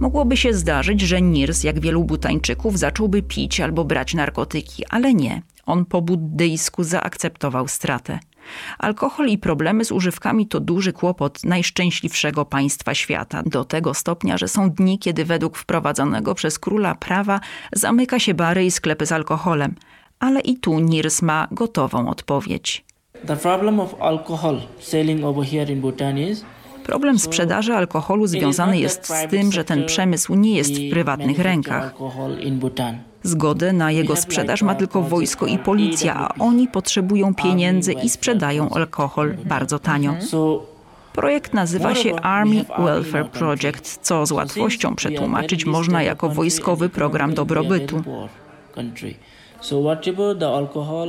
Mogłoby się zdarzyć, że Nirs, jak wielu butańczyków, zacząłby pić albo brać narkotyki, ale nie. On po buddyjsku zaakceptował stratę. Alkohol i problemy z używkami to duży kłopot najszczęśliwszego państwa świata, do tego stopnia, że są dni, kiedy według wprowadzonego przez króla prawa zamyka się bary i sklepy z alkoholem. Ale i tu Nirs ma gotową odpowiedź. the problem of alcohol selling over here in Bhutan is Problem sprzedaży alkoholu związany jest z tym, że ten przemysł nie jest w prywatnych rękach. Zgodę na jego sprzedaż ma tylko wojsko i policja, a oni potrzebują pieniędzy i sprzedają alkohol bardzo tanio. Projekt nazywa się Army Welfare Project, co z łatwością przetłumaczyć można jako wojskowy program dobrobytu.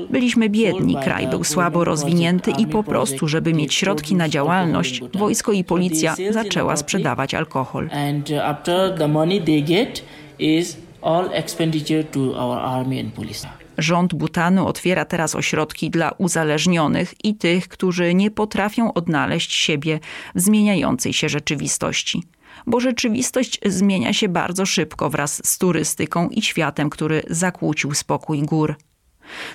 Byliśmy biedni, kraj był słabo rozwinięty i po prostu, żeby mieć środki na działalność, wojsko i policja zaczęła sprzedawać alkohol. Uh. Rząd Butanu otwiera teraz ośrodki dla uzależnionych i tych, którzy nie potrafią odnaleźć siebie w zmieniającej się rzeczywistości. Bo rzeczywistość zmienia się bardzo szybko wraz z turystyką i światem, który zakłócił spokój gór.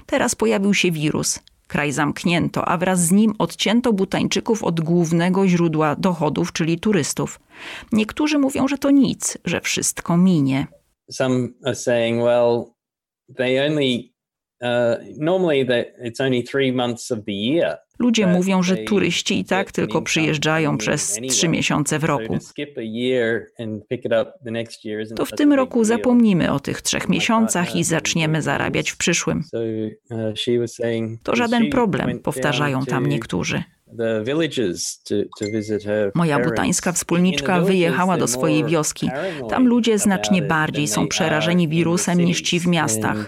Teraz pojawił się wirus. Kraj zamknięto, a wraz z nim odcięto Butańczyków od głównego źródła dochodów, czyli turystów. Niektórzy mówią, że to nic, że wszystko minie. Some are saying, well, they only uh, normally they, it's only three months of the year. Ludzie mówią, że turyści i tak tylko przyjeżdżają przez trzy miesiące w roku. to w tym roku zapomnimy o tych trzech miesiącach i zaczniemy zarabiać w przyszłym. Uh, To żaden problem, powtarzają tam niektórzy. Moja butańska wspólniczka wyjechała do swojej wioski. Tam ludzie znacznie bardziej są przerażeni wirusem niż ci w miastach.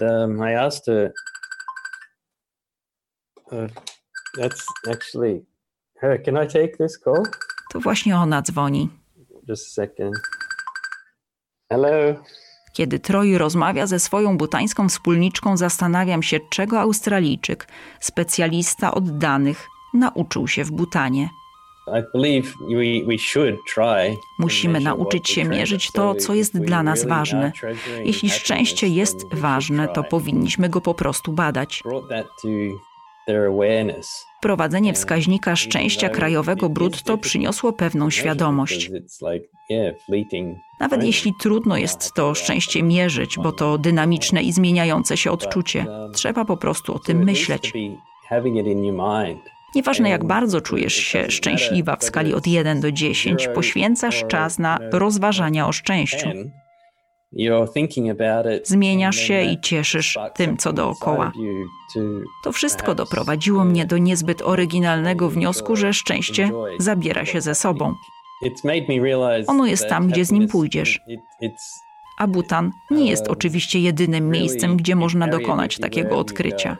That's actually her. Can I take this call? To właśnie ona dzwoni. Just a second. Hello. Kiedy Troy rozmawia ze swoją butańską wspólniczką, zastanawiam się, czego Australijczyk, specjalista od danych, nauczył się w Butanie. Musimy nauczyć się mierzyć to, co jest dla nas ważne. Jeśli szczęście jest ważne, to powinniśmy go po prostu badać. Wprowadzenie wskaźnika szczęścia krajowego brutto przyniosło pewną świadomość. Nawet jeśli trudno jest to szczęście mierzyć, bo to dynamiczne i zmieniające się odczucie, trzeba po prostu o tym myśleć. Nieważne jak bardzo czujesz się szczęśliwa w skali od 1 do 10, poświęcasz czas na rozważania o szczęściu. Zmieniasz się i cieszysz tym, co dookoła. To wszystko doprowadziło mnie do niezbyt oryginalnego wniosku, że szczęście zabiera się ze sobą. Ono jest tam, gdzie z nim pójdziesz. A Butan nie jest oczywiście jedynym miejscem, gdzie można dokonać takiego odkrycia.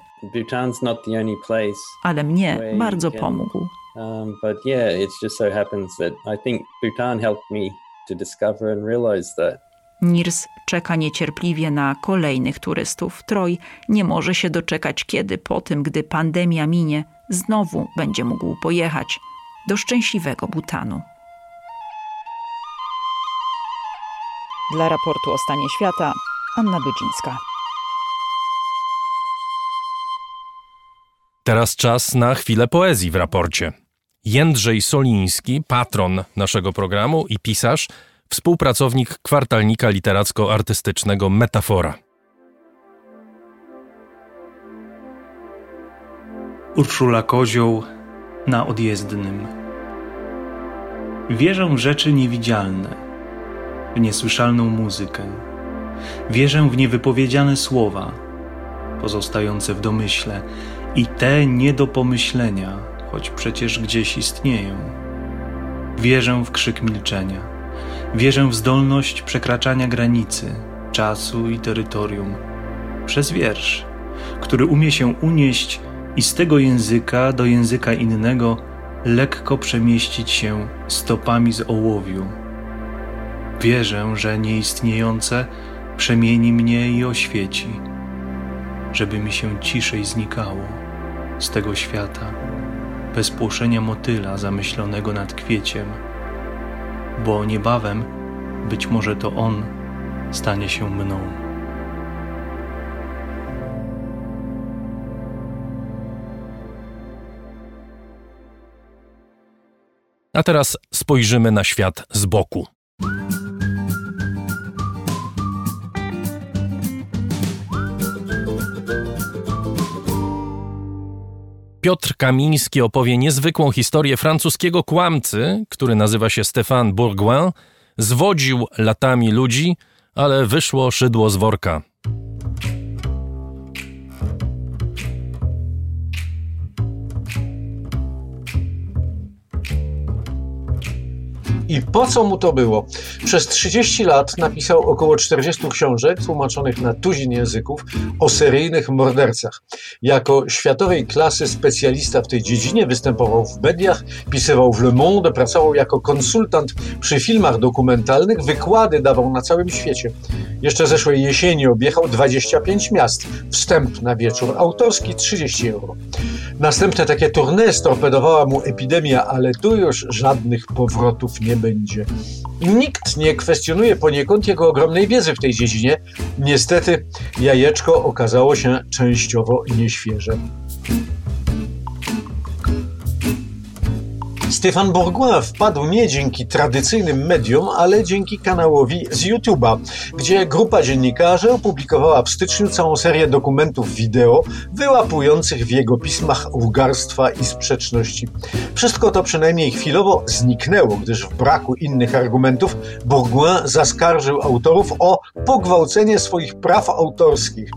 Ale mnie bardzo pomógł. Um, but yeah, it just so happens that I think Bhutan helped me to discover and realize that Nirs czeka niecierpliwie na kolejnych turystów. Troj nie może się doczekać, kiedy po tym, gdy pandemia minie, znowu będzie mógł pojechać do szczęśliwego Butanu. Dla raportu o stanie świata Anna Dudzińska. Teraz czas na chwilę poezji w raporcie. Jędrzej Soliński, patron naszego programu i pisarz, współpracownik kwartalnika literacko-artystycznego Metafora. Urszula Kozioł na odjezdnym. Wierzę w rzeczy niewidzialne, w niesłyszalną muzykę. Wierzę w niewypowiedziane słowa, pozostające w domyśle i te nie do pomyślenia, choć przecież gdzieś istnieją. Wierzę w krzyk milczenia. Wierzę w zdolność przekraczania granicy, czasu i terytorium przez wiersz, który umie się unieść i z tego języka do języka innego lekko przemieścić się stopami z ołowiu. Wierzę, że nieistniejące przemieni mnie i oświeci, żeby mi się ciszej znikało z tego świata, bez płoszenia motyla zamyślonego nad kwieciem, bo niebawem być może to on stanie się mną. A teraz spojrzymy na świat z boku. Piotr Kamiński opowie niezwykłą historię francuskiego kłamcy, który nazywa się Stéphane Bourgoin. Zwodził latami ludzi, ale wyszło szydło z worka. I po co mu to było? Przez 30 lat napisał około 40 książek tłumaczonych na tuzin języków o seryjnych mordercach. Jako światowej klasy specjalista w tej dziedzinie występował w mediach, pisywał w Le Monde, pracował jako konsultant przy filmach dokumentalnych, wykłady dawał na całym świecie. Jeszcze zeszłej jesieni objechał 25 miast. Wstęp na wieczór autorski 30 euro. Następne takie tournée storpedowała mu epidemia, ale tu już żadnych powrotów nie będzie. Nikt nie kwestionuje poniekąd jego ogromnej wiedzy w tej dziedzinie. Niestety jajeczko okazało się częściowo nieświeże. Stefan Bourgoin wpadł nie dzięki tradycyjnym mediom, ale dzięki kanałowi z YouTube'a, gdzie grupa dziennikarzy opublikowała w styczniu całą serię dokumentów wideo wyłapujących w jego pismach łgarstwa i sprzeczności. Wszystko to przynajmniej chwilowo zniknęło, gdyż w braku innych argumentów Bourgoin zaskarżył autorów o pogwałcenie swoich praw autorskich.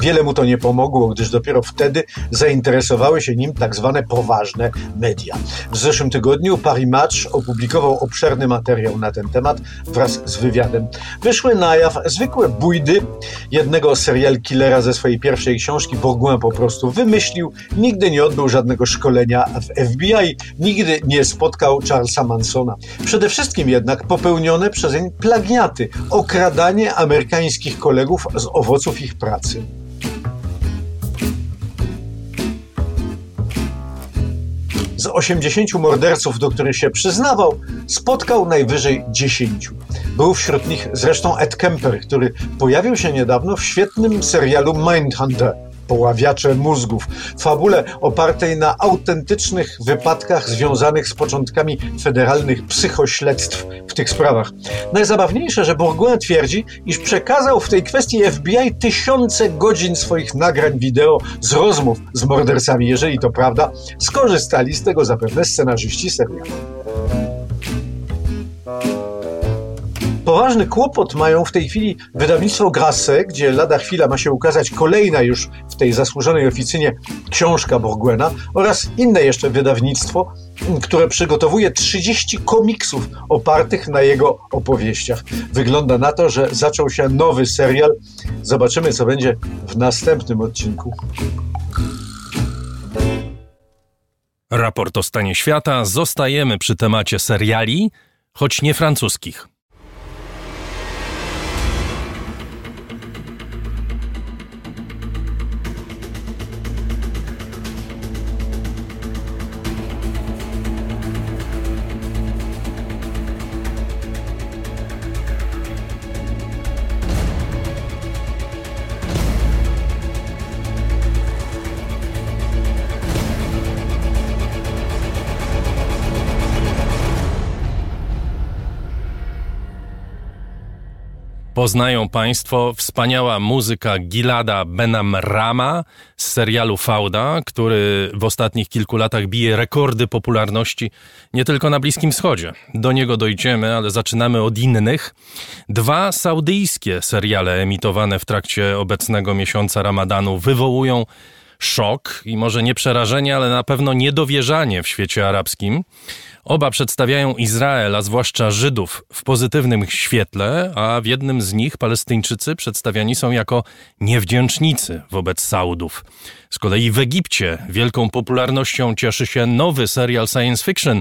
Wiele mu to nie pomogło, gdyż dopiero wtedy zainteresowały się nim tak zwane poważne media. W zeszłym tygodniu Paris Match opublikował obszerny materiał na ten temat wraz z wywiadem. Wyszły na jaw zwykłe bójdy jednego serial killera ze swojej pierwszej książki. Bourgoin po prostu wymyślił, nigdy nie odbył żadnego szkolenia w FBI, nigdy nie spotkał Charlesa Mansona. Przede wszystkim jednak popełnione przez niego plagiaty, okradanie amerykańskich kolegów z owoców ich pracy. Z 80 morderców, do których się przyznawał, spotkał najwyżej 10. Był wśród nich zresztą Ed Kemper, który pojawił się niedawno w świetnym serialu Mindhunter poławiacze mózgów. Fabule opartej na autentycznych wypadkach związanych z początkami federalnych psychośledztw w tych sprawach. Najzabawniejsze, że Bourgoin twierdzi, iż przekazał w tej kwestii FBI tysiące godzin swoich nagrań wideo z rozmów z mordercami. Jeżeli to prawda, skorzystali z tego zapewne scenarzyści serialu. Poważny kłopot mają w tej chwili wydawnictwo Grasset, gdzie lada chwila ma się ukazać kolejna już w tej zasłużonej oficynie książka Bourguena oraz inne jeszcze wydawnictwo, które przygotowuje 30 komiksów opartych na jego opowieściach. Wygląda na to, że zaczął się nowy serial. Zobaczymy, co będzie w następnym odcinku. Raport o stanie świata. Zostajemy przy temacie seriali, choć nie francuskich. Poznają Państwo wspaniała muzyka Gilada Benamrama z serialu Fauda, który w ostatnich kilku latach bije rekordy popularności nie tylko na Bliskim Wschodzie. Do niego dojdziemy, ale zaczynamy od innych. Dwa saudyjskie seriale emitowane w trakcie obecnego miesiąca Ramadanu wywołują szok i może nie przerażenie, ale na pewno niedowierzanie w świecie arabskim. Oba przedstawiają Izrael, a zwłaszcza Żydów, w pozytywnym świetle, a w jednym z nich Palestyńczycy przedstawiani są jako niewdzięcznicy wobec Saudów. Z kolei w Egipcie wielką popularnością cieszy się nowy serial science fiction,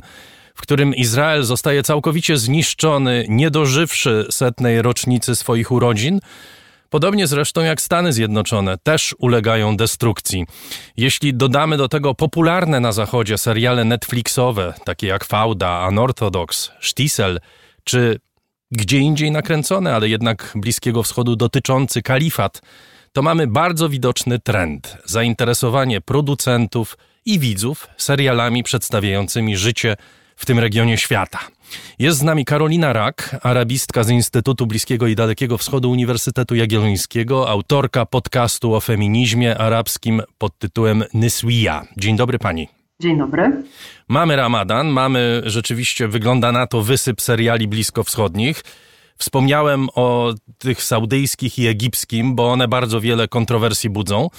w którym Izrael zostaje całkowicie zniszczony, nie dożywszy setnej rocznicy swoich urodzin. Podobnie zresztą jak Stany Zjednoczone też ulegają destrukcji. Jeśli dodamy do tego popularne na Zachodzie seriale Netflixowe, takie jak Fauda, Unorthodox, Sztisel, czy gdzie indziej nakręcone, ale jednak Bliskiego Wschodu dotyczący kalifat, to mamy bardzo widoczny trend zainteresowanie producentów i widzów serialami przedstawiającymi życie w tym regionie świata. Jest z nami Karolina Rak, arabistka z Instytutu Bliskiego i Dalekiego Wschodu Uniwersytetu Jagiellońskiego, autorka podcastu o feminizmie arabskim pod tytułem Nyswija. Dzień dobry pani. Dzień dobry. Mamy Ramadan, mamy rzeczywiście, wygląda na to, wysyp seriali bliskowschodnich. Wspomniałem o tych saudyjskich i egipskim, bo one bardzo wiele kontrowersji budzą.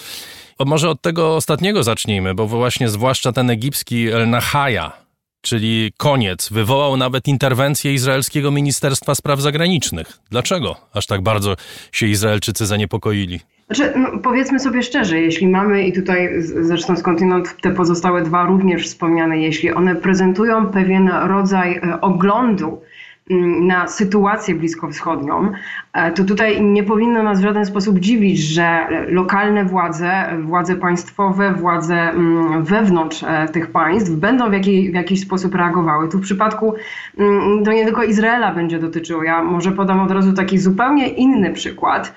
Może od tego ostatniego zacznijmy, bo właśnie zwłaszcza ten egipski El Nahaya, czyli koniec, wywołał nawet interwencję izraelskiego Ministerstwa Spraw Zagranicznych. Dlaczego aż tak bardzo się Izraelczycy zaniepokoili? Znaczy, no, powiedzmy sobie szczerze, jeśli mamy i tutaj zresztą skądinąd te pozostałe dwa również wspomniane, jeśli one prezentują pewien rodzaj e, oglądu, na sytuację bliskowschodnią, e, to tutaj nie powinno nas w żaden sposób dziwić, że lokalne władze, władze państwowe, władze mm, wewnątrz e, tych państw będą w, jakiej, w jakiś sposób reagowały. Tu w przypadku mm, to nie tylko Izraela będzie dotyczyło. Ja może podam od razu taki zupełnie inny przykład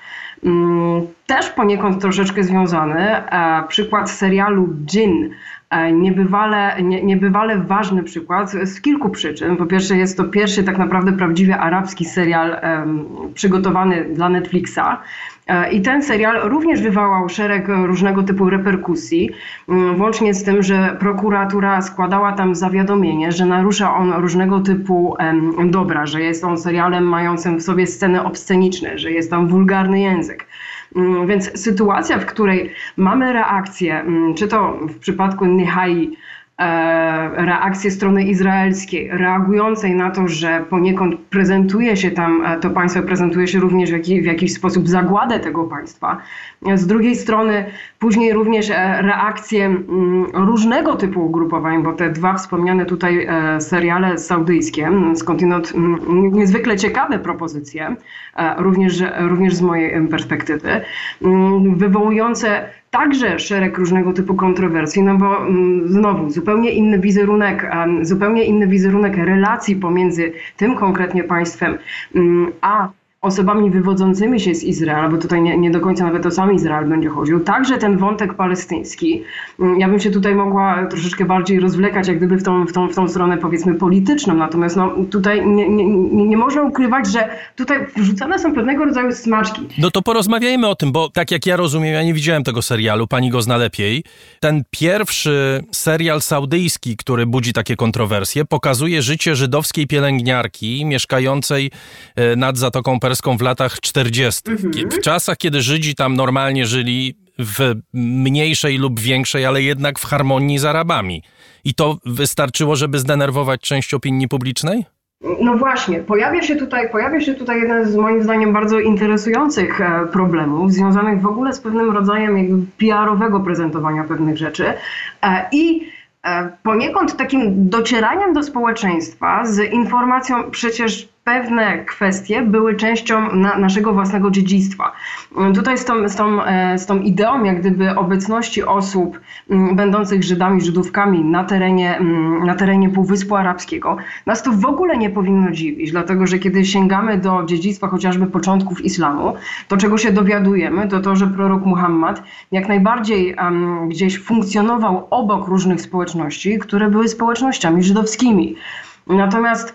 też poniekąd troszeczkę związany. E, przykład serialu Dżin. E, niebywale, nie, niebywale ważny przykład z kilku przyczyn. Po pierwsze, jest to pierwszy tak naprawdę prawdziwie arabski serial um, przygotowany dla Netflixa. E, I ten serial również wywołał szereg różnego typu reperkusji, włącznie z tym, że prokuratura składała tam zawiadomienie, że narusza on różnego typu dobra, że jest on serialem mającym w sobie sceny obsceniczne, że jest tam wulgarny język. Mm, więc sytuacja, w której mamy reakcję, mm, czy to w przypadku Nihai, reakcję strony izraelskiej, reagującej na to, że poniekąd prezentuje się tam, e, to państwo prezentuje się również w, jakiś, w jakiś sposób zagładę tego państwa. Z drugiej strony później również e, reakcje mm, różnego typu ugrupowań, bo te dwa wspomniane tutaj seriale saudyjskie, skądinąd niezwykle ciekawe propozycje, również, również z mojej perspektywy, wywołujące także szereg różnego typu kontrowersji, no bo mm, znowu zupełnie inny wizerunek, zupełnie inny wizerunek relacji pomiędzy tym konkretnie państwem mm, a osobami wywodzącymi się z Izraela, bo tutaj nie, nie, do końca nawet o sam Izrael będzie chodził, także ten wątek palestyński. Mm, ja bym się tutaj mogła troszeczkę bardziej rozwlekać, jak gdyby w tą, w tą, w tą stronę powiedzmy polityczną, natomiast no, tutaj nie, nie, nie można ukrywać, że tutaj wrzucane są pewnego rodzaju smaczki. No to porozmawiajmy o tym, bo tak jak ja rozumiem, ja nie widziałem tego serialu, pani go zna lepiej. Ten pierwszy serial saudyjski, który budzi takie kontrowersje, pokazuje życie żydowskiej pielęgniarki mieszkającej e, nad Zatoką Perską w latach 40. Mhm. W czasach, kiedy Żydzi tam normalnie żyli w mniejszej lub większej, ale jednak w harmonii z Arabami. I to wystarczyło, żeby zdenerwować część opinii publicznej? No właśnie, pojawia się tutaj, pojawia się tutaj jeden z moim zdaniem bardzo interesujących e, problemów, związanych w ogóle z pewnym rodzajem PR-owego prezentowania pewnych rzeczy e, i e, poniekąd takim docieraniem do społeczeństwa z informacją przecież pewne kwestie były częścią na, naszego własnego dziedzictwa. Tutaj z tą, z, tą, e, z tą ideą jak gdyby obecności osób mm, będących Żydami, Żydówkami na terenie, mm, na terenie Półwyspu Arabskiego nas to w ogóle nie powinno dziwić, dlatego że kiedy sięgamy do dziedzictwa chociażby początków islamu, to czego się dowiadujemy, to to, że prorok Muhammad jak najbardziej um, gdzieś funkcjonował obok różnych społeczności, które były społecznościami żydowskimi. Natomiast Mm,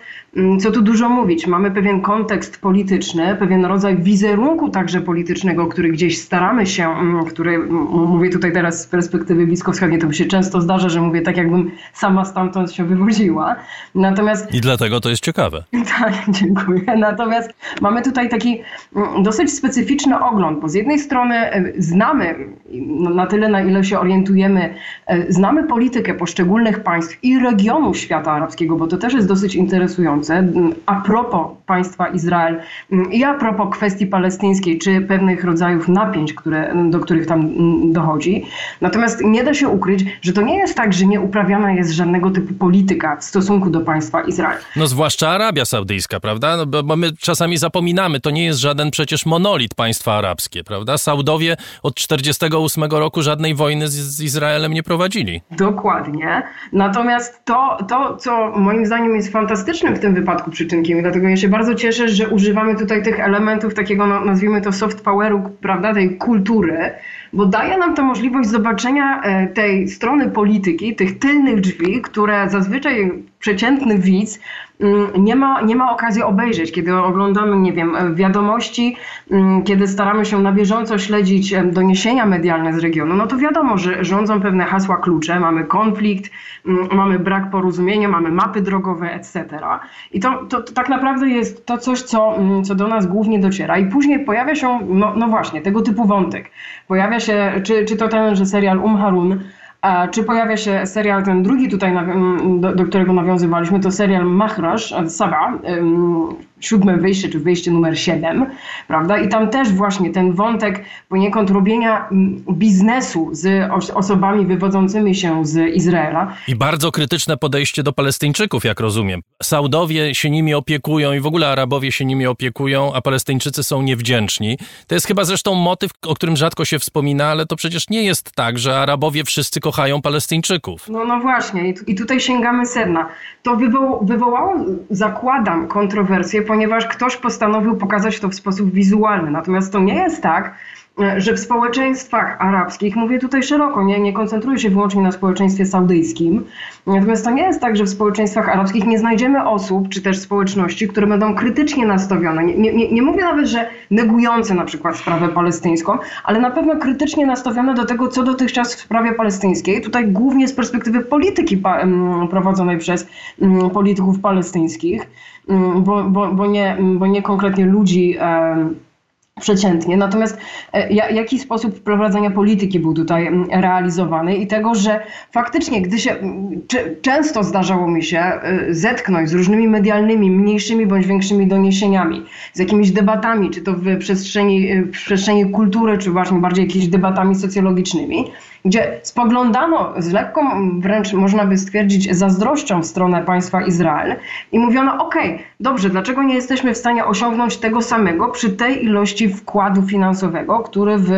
co tu dużo mówić, mamy pewien kontekst polityczny, pewien rodzaj wizerunku także politycznego, który gdzieś staramy się, mm, który mówię tutaj teraz z perspektywy bliskowschodniej, to mi się często zdarza, że mówię tak, jakbym sama stamtąd się wywodziła. Natomiast... I dlatego to jest ciekawe. Tak, dziękuję. Natomiast mamy tutaj taki mm, dosyć specyficzny ogląd, bo z jednej strony e, znamy, no, na tyle na ile się orientujemy, e, znamy politykę poszczególnych państw i regionów świata arabskiego, bo to też jest dosyć interesujące. Mm, a propos państwa Izrael mm, i a propos kwestii palestyńskiej, czy pewnych rodzajów napięć, które, do których tam dochodzi. Natomiast nie da się ukryć, że to nie jest tak, że nie uprawiana jest żadnego typu polityka w stosunku do państwa Izrael. No zwłaszcza Arabia Saudyjska, prawda? No, bo my czasami zapominamy, to nie jest żaden przecież monolit państwa arabskie, prawda? Saudowie od 1948 roku żadnej wojny z, z Izraelem nie prowadzili. Dokładnie. Natomiast to, to, co moim zdaniem jest fantastycznym w tym wypadku przyczynkiem, dlatego ja się bardzo cieszę, że używamy tutaj tych elementów takiego, no, nazwijmy to soft poweru, prawda, tej kultury, bo daje nam to możliwość zobaczenia e, tej strony polityki, tych tylnych drzwi, które zazwyczaj przeciętny widz mm, nie ma, nie ma okazji obejrzeć, kiedy oglądamy, nie wiem, wiadomości, mm, kiedy staramy się na bieżąco śledzić doniesienia medialne z regionu, no to wiadomo, że rządzą pewne hasła klucze, mamy konflikt, mm, mamy brak porozumienia, mamy mapy drogowe, etc. I to, to, to tak naprawdę jest to coś, co, co do nas głównie dociera. I później pojawia się, no, no właśnie, tego typu wątek. Pojawia się, czy, czy to ten, że serial Um Harun, czy pojawia się serial, ten drugi tutaj, do, do którego nawiązywaliśmy, to serial Mahrash, Saba, siódme wyjście, czy wyjście numer siedem, prawda? I tam też właśnie ten wątek poniekąd robienia biznesu z osobami wywodzącymi się z Izraela. I bardzo krytyczne podejście do Palestyńczyków, jak rozumiem. Saudowie się nimi opiekują i w ogóle Arabowie się nimi opiekują, a Palestyńczycy są niewdzięczni. To jest chyba zresztą motyw, o którym rzadko się wspomina, ale to przecież nie jest tak, że Arabowie wszyscy kochają Palestyńczyków. No, no właśnie, i, i tutaj sięgamy sedna. To wywo wywołało, zakładam, kontrowersje, ponieważ ktoś postanowił pokazać to w sposób wizualny. Natomiast to nie jest tak, że w społeczeństwach arabskich, mówię tutaj szeroko, nie, nie koncentruję się wyłącznie na społeczeństwie saudyjskim, natomiast to nie jest tak, że w społeczeństwach arabskich nie znajdziemy osób, czy też społeczności, które będą krytycznie nastawione. Nie, nie, nie mówię nawet, że negujące na przykład sprawę palestyńską, ale na pewno krytycznie nastawione do tego, co dotychczas w sprawie palestyńskiej, tutaj głównie z perspektywy polityki prowadzonej przez polityków palestyńskich, bo, bo, bo, nie, bo nie konkretnie ludzi przeciętnie. Natomiast e, jaki sposób wprowadzenia polityki był tutaj realizowany i tego, że faktycznie, gdy się często zdarzało mi się e, zetknąć z różnymi medialnymi, mniejszymi bądź większymi doniesieniami, z jakimiś debatami, czy to w przestrzeni, w przestrzeni kultury, czy właśnie bardziej jakimiś debatami socjologicznymi, gdzie spoglądano z lekką, wręcz można by stwierdzić, zazdrością w stronę państwa Izrael i mówiono: OK, dobrze, dlaczego nie jesteśmy w stanie osiągnąć tego samego przy tej ilości wkładu finansowego, który w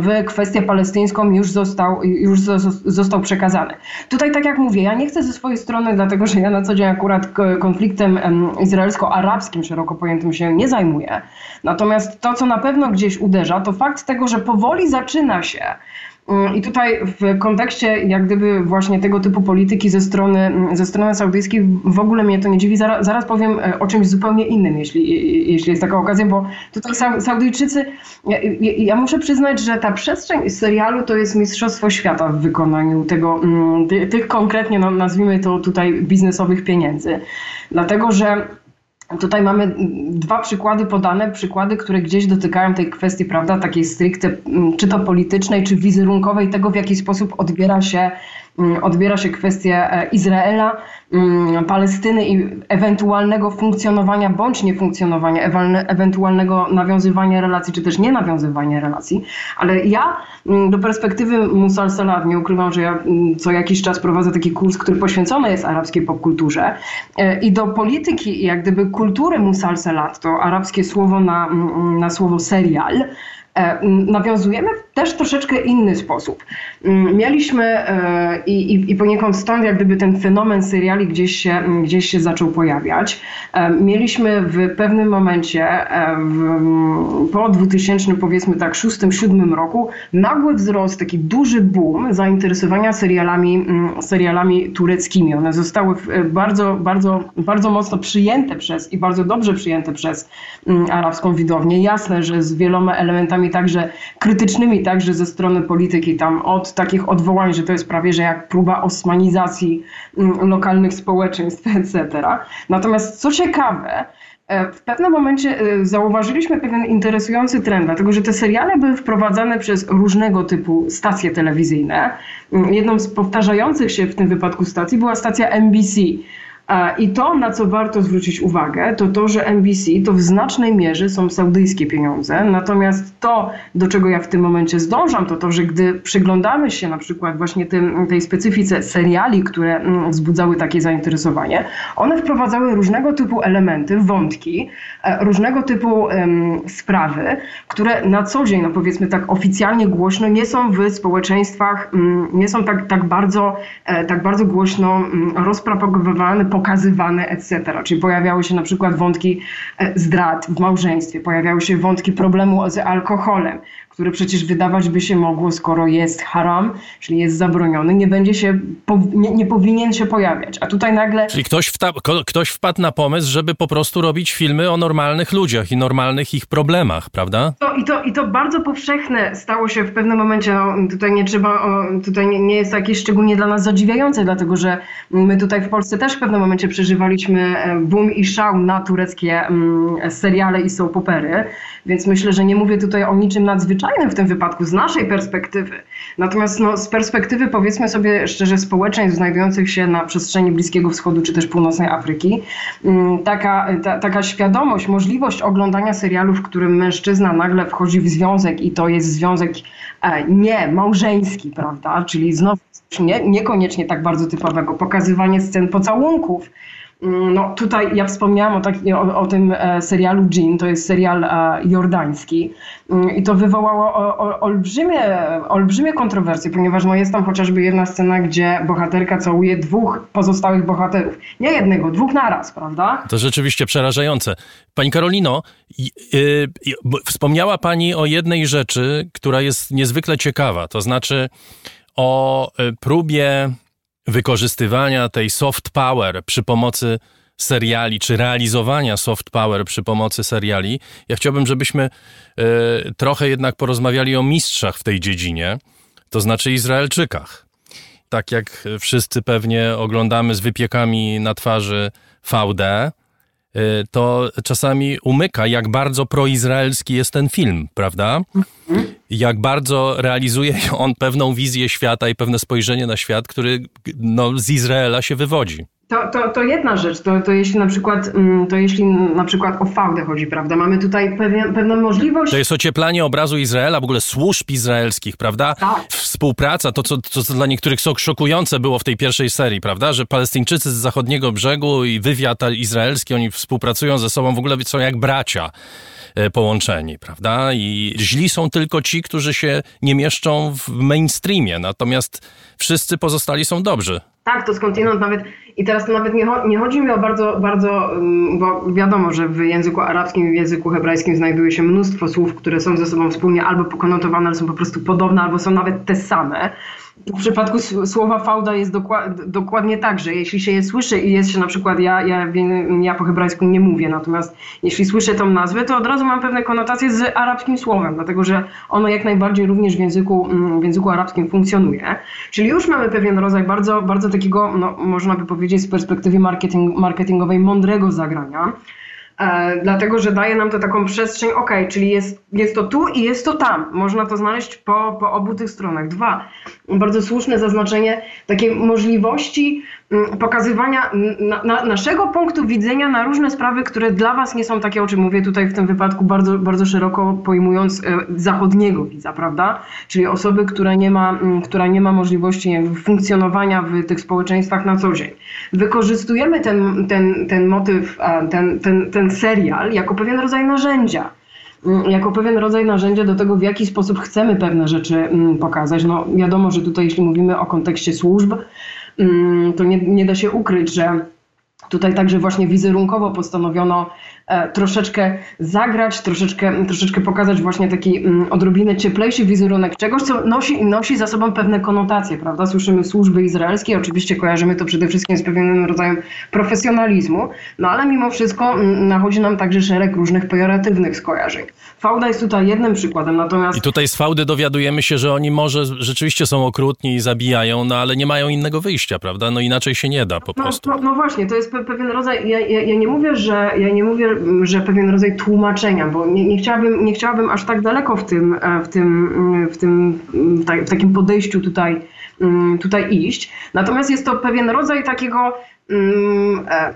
w kwestię palestyńską już został, już został przekazany. Tutaj, tak jak mówię, ja nie chcę ze swojej strony, dlatego że ja na co dzień akurat konfliktem izraelsko-arabskim szeroko pojętym się nie zajmuję. Natomiast to, co na pewno gdzieś uderza, to fakt tego, że powoli zaczyna się I tutaj w kontekście jak gdyby właśnie tego typu polityki ze strony, mm, ze strony saudyjskiej w ogóle mnie to nie dziwi. Zaraz, zaraz powiem e, o czymś zupełnie innym, jeśli, jeśli jest taka okazja, bo tutaj Saudyjczycy, ja, ja muszę przyznać, że ta przestrzeń serialu to jest mistrzostwo świata w wykonaniu tego, mm, tych konkretnie, no, nazwijmy to tutaj biznesowych pieniędzy. Dlatego, że Tutaj mamy dwa przykłady podane, przykłady, które gdzieś dotykają tej kwestii, prawda, takiej stricte, mm, czy to politycznej, czy wizerunkowej, tego w jaki sposób odbiera się odbiera się kwestię e, Izraela, mm, Palestyny i ewentualnego funkcjonowania bądź niefunkcjonowania, ewentualnego nawiązywania relacji, czy też nie nawiązywania relacji. Ale ja mm, do perspektywy Musal Salat, nie ukrywam, że ja co jakiś czas prowadzę taki kurs, który poświęcony jest arabskiej popkulturze e, i do polityki, jak gdyby kultury Musal Salat, to arabskie słowo na, na słowo serial, E, nawiązujemy też troszeczkę inny sposób. Mieliśmy e, i, i, i poniekąd stąd jak gdyby ten fenomen seriali gdzieś się, gdzieś się zaczął pojawiać. E, mieliśmy w pewnym momencie w, po 2000 powiedzmy tak 6-7 roku nagły wzrost, taki duży boom zainteresowania serialami, serialami tureckimi. One zostały bardzo, bardzo, bardzo mocno przyjęte przez i bardzo dobrze przyjęte przez arabską widownię. Jasne, że z wieloma elementami także krytycznymi, także ze strony polityki, tam od takich odwołań, że to jest prawie, że jak próba osmanizacji mm, lokalnych społeczeństw, etc. Natomiast co ciekawe, e, w pewnym momencie e, zauważyliśmy pewien interesujący trend, dlatego że te seriale były wprowadzane przez różnego typu stacje telewizyjne. Mm, jedną z powtarzających się w tym wypadku stacji była stacja NBC. I to, na co warto zwrócić uwagę, to to, że NBC to w znacznej mierze są saudyjskie pieniądze. Natomiast to, do czego ja w tym momencie zdążam, to to, że gdy przyglądamy się na przykład właśnie tym, tej specyfice seriali, które mm, wzbudzały takie zainteresowanie, one wprowadzały różnego typu elementy, wątki, e, różnego typu um, sprawy, które na co dzień, no powiedzmy tak oficjalnie głośno, nie są w społeczeństwach, um, nie są tak, tak, bardzo, e, tak bardzo głośno um, rozpropagowywane, pokazywane, etc. Czyli pojawiały się na przykład wątki e, zdrad w małżeństwie, pojawiały się wątki problemu z alkoholem, które przecież wydawać by się mogło, skoro jest haram, czyli jest zabroniony, nie będzie się, nie, nie powinien się pojawiać. A tutaj nagle... Czyli ktoś, wta, ktoś wpadł na pomysł, żeby po prostu robić filmy o normalnych ludziach i normalnych ich problemach, prawda? To, i, to, I to bardzo powszechne stało się w pewnym momencie, no, tutaj nie trzeba, tutaj nie, nie jest jakieś szczególnie dla nas zadziwiające, dlatego że my tutaj w Polsce też w pewnym momencie przeżywaliśmy e, boom i szał na tureckie mm, seriale i soap opery, więc myślę, że nie mówię tutaj o niczym nadzwyczajnym w tym wypadku z naszej perspektywy. Natomiast no, z perspektywy powiedzmy sobie szczerze społeczeństw znajdujących się na przestrzeni Bliskiego Wschodu czy też Północnej Afryki, mm, taka, ta, taka świadomość, możliwość oglądania serialu, w którym mężczyzna nagle wchodzi w związek i to jest związek e, nie małżeński, prawda? Czyli znowu nie, niekoniecznie tak bardzo typowego, pokazywanie scen pocałunków, no tutaj ja wspomniałam o, tak, o, o tym e, serialu Jean, to jest serial e, jordański mm, i to wywołało o, olbrzymie, olbrzymie kontrowersje, ponieważ no jest tam chociażby jedna scena, gdzie bohaterka całuje dwóch pozostałych bohaterów. Nie jednego, dwóch naraz, prawda? To rzeczywiście przerażające. Pani Karolino, yy, wspomniała Pani o jednej rzeczy, która jest niezwykle ciekawa, to znaczy o y, próbie wykorzystywania tej soft power przy pomocy seriali, czy realizowania soft power przy pomocy seriali, ja chciałbym, żebyśmy y, trochę jednak porozmawiali o mistrzach w tej dziedzinie, to znaczy Izraelczykach. Tak jak wszyscy pewnie oglądamy z wypiekami na twarzy VD, to czasami umyka, jak bardzo proizraelski jest ten film, prawda? jak bardzo realizuje on pewną wizję świata i pewne spojrzenie na świat, który no, z Izraela się wywodzi. To, to, to jedna rzecz, to, to jeśli na przykład mm, to jeśli na przykład o fałdę chodzi, prawda? Mamy tutaj pewien, pewną możliwość. To jest ocieplanie obrazu Izraela, w ogóle służb izraelskich, prawda? Tak. Współpraca, to co, to co dla niektórych szokujące było w tej pierwszej serii, prawda? Że Palestyńczycy z zachodniego brzegu i wywiad izraelski, oni współpracują ze sobą, w ogóle są jak bracia. E, połączeni, prawda? I źli są tylko ci, którzy się nie mieszczą w mainstreamie, natomiast wszyscy pozostali są dobrzy. Tak, to skądinąd nawet, i teraz to nawet nie, nie, chodzi mi o bardzo, bardzo, bo wiadomo, że w języku arabskim i w języku hebrajskim znajduje się mnóstwo słów, które są ze sobą wspólnie albo pokonotowane, ale są po prostu podobne, albo są nawet te same. W przypadku słowa fałda jest dokład, dokładnie tak, że jeśli się je słyszy i jest się na przykład, ja, ja, ja po hebrajsku nie mówię, natomiast jeśli słyszę tą nazwę, to od razu mam pewne konotacje z arabskim słowem, dlatego że ono jak najbardziej również w języku, mm, w języku arabskim funkcjonuje. Czyli już mamy pewien rodzaj bardzo, bardzo takiego, no, można by powiedzieć z perspektywy marketing, marketingowej, mądrego zagrania. E, dlatego że daje nam to taką przestrzeń, ok, czyli jest, jest to tu i jest to tam. Można to znaleźć po, po obu tych stronach. Dwa, bardzo słuszne zaznaczenie takiej możliwości pokazywania na, na naszego punktu widzenia na różne sprawy, które dla Was nie są takie, o czym mówię tutaj w tym wypadku bardzo, bardzo szeroko pojmując e, zachodniego widza, prawda? Czyli osoby, która nie ma, mm, która nie ma możliwości funkcjonowania w tych społeczeństwach na co dzień. Wykorzystujemy ten, ten, ten motyw, ten, ten, ten serial jako pewien rodzaj narzędzia mm, jako pewien rodzaj narzędzia do tego, w jaki sposób chcemy pewne rzeczy mm, pokazać. No wiadomo, że tutaj jeśli mówimy o kontekście służb, mm, to nie, nie da się ukryć, że Tutaj także właśnie wizerunkowo postanowiono troszeczkę zagrać, troszeczkę, troszeczkę pokazać właśnie taki mm, odrobinę cieplejszy wizerunek czegoś, co nosi, nosi za sobą pewne konotacje, prawda? Słyszymy służby izraelskie, oczywiście kojarzymy to przede wszystkim z pewnym rodzajem profesjonalizmu, no ale mimo wszystko mm, nachodzi nam także szereg różnych pejoratywnych skojarzeń. Fałda jest tutaj jednym przykładem, natomiast... I tutaj z fałdy dowiadujemy się, że oni może rzeczywiście są okrutni i zabijają, no ale nie mają innego wyjścia, prawda? No inaczej się nie da po No, prostu. no, no właśnie, to jest pe- pewien rodzaj, ja, ja, ja nie mówię, że ja nie mówię, że pewien rodzaj tłumaczenia, bo nie, nie, chciałabym, nie chciałabym aż tak daleko w tym, e, w tym, mm, w tym mm, w takim podejściu tutaj, mm, tutaj iść. Natomiast jest to pewien rodzaj takiego e,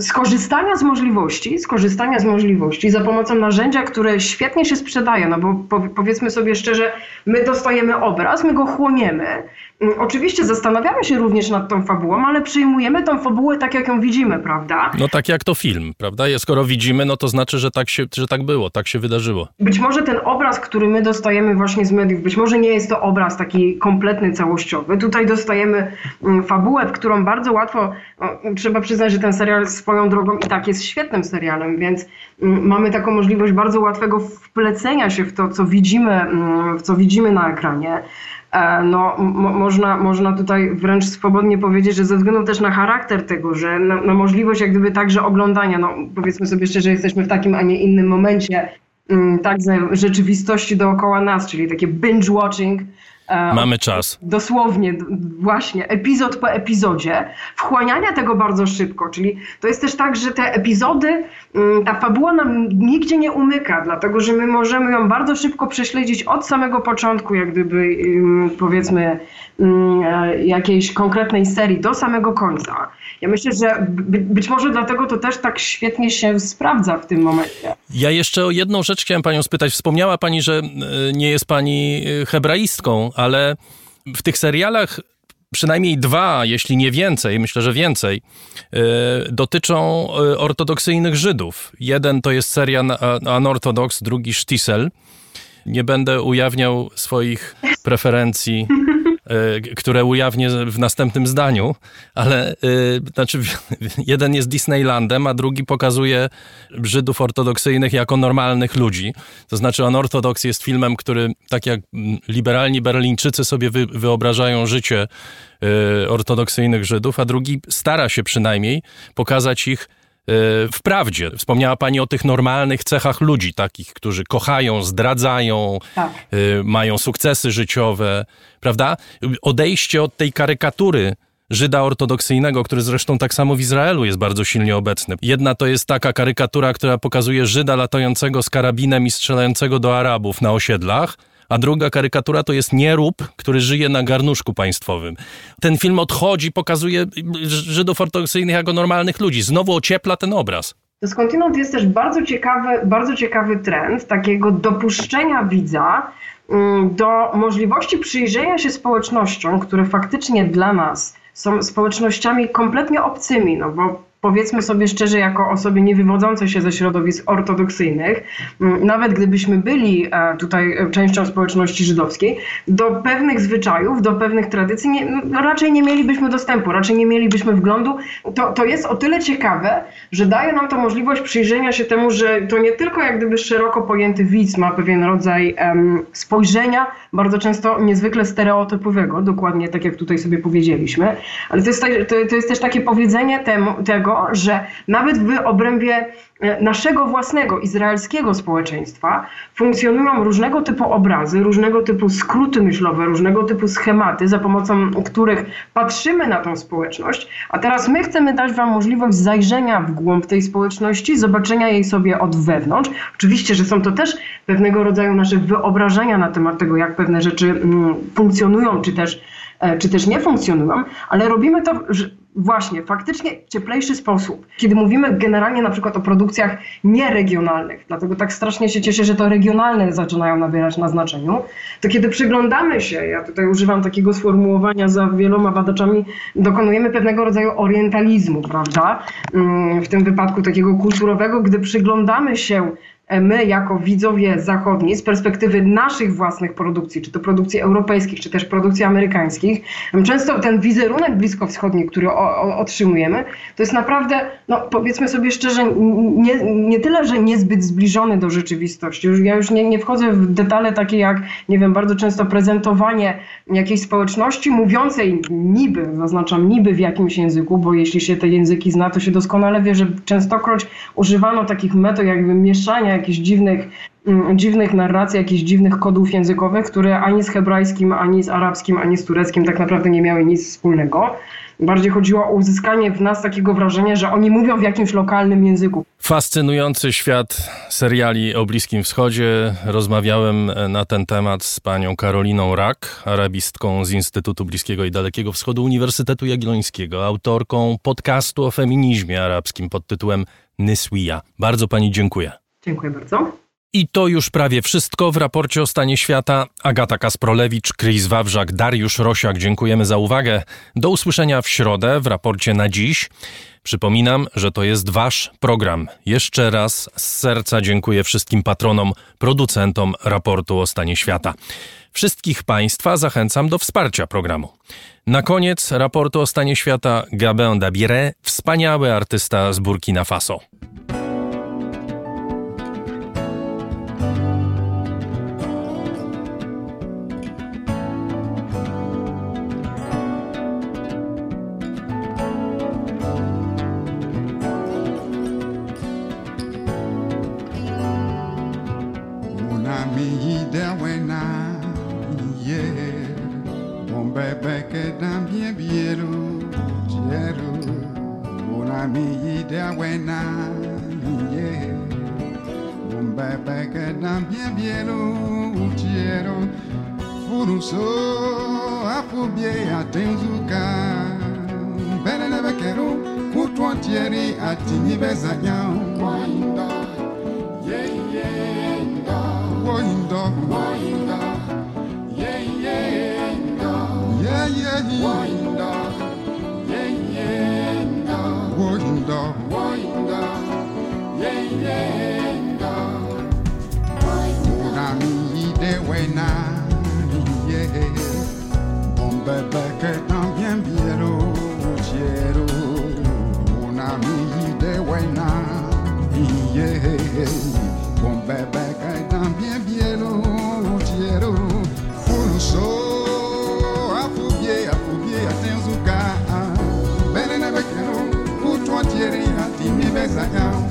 skorzystania z możliwości, skorzystania z możliwości za pomocą narzędzia, które świetnie się sprzedaje, no bo po, powiedzmy sobie szczerze, my dostajemy obraz, my go chłoniemy. Mm, Oczywiście zastanawiamy się również nad tą fabułą, ale przyjmujemy tą fabułę tak, jak ją widzimy, prawda? No tak jak to film, prawda? Skoro widzimy, no to znaczy, że tak, się, że tak było, tak się wydarzyło. Być może ten obraz, który my dostajemy właśnie z mediów, być może nie jest to obraz taki kompletny, całościowy. Tutaj dostajemy mm, fabułę, w którą bardzo łatwo, no, trzeba przyznać, że ten serial swoją drogą i tak jest świetnym serialem, więc mm, mamy taką możliwość bardzo łatwego wplecenia się w to, co widzimy, w co widzimy na ekranie. E, No, mo- można, można tutaj wręcz swobodnie powiedzieć, że ze względu też na charakter tego, że na, na możliwość jak gdyby także oglądania, no powiedzmy sobie szczerze, jesteśmy w takim, a nie innym momencie, mm, także rzeczywistości dookoła nas, czyli takie binge watching. e, Mamy czas. Dosłownie, właśnie, epizod po epizodzie, wchłaniania tego bardzo szybko, czyli to jest też tak, że te epizody, mm, ta fabuła nam nigdzie nie umyka, dlatego że my możemy ją bardzo szybko prześledzić od samego początku, jak gdyby powiedzmy e, jakiejś konkretnej serii do samego końca. Ja myślę, że by, być może dlatego to też tak świetnie się sprawdza w tym momencie. Ja jeszcze o jedną rzecz chciałem panią spytać. Wspomniała pani, że e, nie jest pani e, hebraistką, ale w tych serialach przynajmniej dwa, jeśli nie więcej, myślę, że więcej, e, dotyczą e, ortodoksyjnych Żydów. Jeden to jest seria na- Unorthodox, drugi Sztisel. Nie będę ujawniał swoich preferencji, które ujawnię w następnym zdaniu, ale e, znaczy jeden jest Disneylandem, a drugi pokazuje Żydów ortodoksyjnych jako normalnych ludzi. To znaczy Unorthodox jest filmem, który tak jak liberalni Berlińczycy sobie wy, wyobrażają życie e, ortodoksyjnych Żydów, a drugi stara się przynajmniej pokazać ich w prawdzie. Wspomniała Pani o tych normalnych cechach ludzi, takich, którzy kochają, zdradzają, Tak. y, mają sukcesy życiowe, prawda? Odejście od tej karykatury Żyda ortodoksyjnego, który zresztą tak samo w Izraelu jest bardzo silnie obecny. Jedna to jest taka karykatura, która pokazuje Żyda latającego z karabinem i strzelającego do Arabów na osiedlach, a druga karykatura to jest nierób, który żyje na garnuszku państwowym. Ten film odchodzi, pokazuje Żydów ortodoksyjnych jako normalnych ludzi. Znowu ociepla ten obraz. To skądinąd jest też bardzo ciekawy, bardzo ciekawy trend takiego dopuszczenia widza mm, do możliwości przyjrzenia się społecznościom, które faktycznie dla nas są społecznościami kompletnie obcymi, no bo powiedzmy sobie szczerze, jako osoby niewywodzące się ze środowisk ortodoksyjnych, nawet gdybyśmy byli e, tutaj e, częścią społeczności żydowskiej, do pewnych zwyczajów, do pewnych tradycji nie, no, raczej nie mielibyśmy dostępu, raczej nie mielibyśmy wglądu. To, to jest o tyle ciekawe, że daje nam to możliwość przyjrzenia się temu, że to nie tylko jak gdyby szeroko pojęty widz ma pewien rodzaj em, spojrzenia, bardzo często niezwykle stereotypowego, dokładnie tak jak tutaj sobie powiedzieliśmy, ale to jest, to, to jest też takie powiedzenie temu, tego, że nawet w obrębie e, naszego własnego izraelskiego społeczeństwa funkcjonują różnego typu obrazy, różnego typu skróty myślowe, różnego typu schematy, za pomocą których patrzymy na tą społeczność, a teraz my chcemy dać Wam możliwość zajrzenia w głąb tej społeczności, zobaczenia jej sobie od wewnątrz. Oczywiście, że są to też pewnego rodzaju nasze wyobrażenia na temat tego, jak pewne rzeczy mm, funkcjonują, czy też, e, czy też nie funkcjonują, ale robimy to właśnie faktycznie cieplejszy sposób. Kiedy mówimy generalnie na przykład o produkcjach nieregionalnych, dlatego tak strasznie się cieszę, że to regionalne zaczynają nabierać na znaczeniu, to kiedy przyglądamy się, ja tutaj używam takiego sformułowania za wieloma badaczami, dokonujemy pewnego rodzaju orientalizmu, prawda? Mm, W tym wypadku takiego kulturowego, gdy przyglądamy się my jako widzowie zachodni z perspektywy naszych własnych produkcji, czy to produkcji europejskich, czy też produkcji amerykańskich, często ten wizerunek bliskowschodni, który o, o, otrzymujemy, to jest naprawdę, no powiedzmy sobie szczerze, nie, nie tyle, że niezbyt zbliżony do rzeczywistości. Już, ja już nie, nie wchodzę w detale takie jak, nie wiem, bardzo często prezentowanie jakiejś społeczności mówiącej niby, zaznaczam niby w jakimś języku, bo jeśli się te języki zna, to się doskonale wie, że częstokroć używano takich metod jakby mieszania jakichś dziwnych, mm, dziwnych narracji, jakichś dziwnych kodów językowych, które ani z hebrajskim, ani z arabskim, ani z tureckim tak naprawdę nie miały nic wspólnego. Bardziej chodziło o uzyskanie w nas takiego wrażenia, że oni mówią w jakimś lokalnym języku. Fascynujący świat seriali o Bliskim Wschodzie. Rozmawiałem na ten temat z panią Karoliną Rak, arabistką z Instytutu Bliskiego i Dalekiego Wschodu Uniwersytetu Jagiellońskiego, autorką podcastu o feminizmie arabskim pod tytułem Nyswija. Bardzo pani dziękuję. Dziękuję bardzo. I to już prawie wszystko w raporcie o stanie świata. Agata Kasprolewicz, Chris Wawrzak, Dariusz Rosiak, dziękujemy za uwagę. Do usłyszenia w środę w raporcie na dziś. Przypominam, że to jest Wasz program. Jeszcze raz z serca dziękuję wszystkim patronom, producentom raportu o stanie świata. Wszystkich Państwa zachęcam do wsparcia programu. Na koniec raportu o stanie świata Gabin Dabire, wspaniały artysta z Burkina Faso. so afubie afubie atenzuka bene na bekeno utwantieri hatimi bezanyao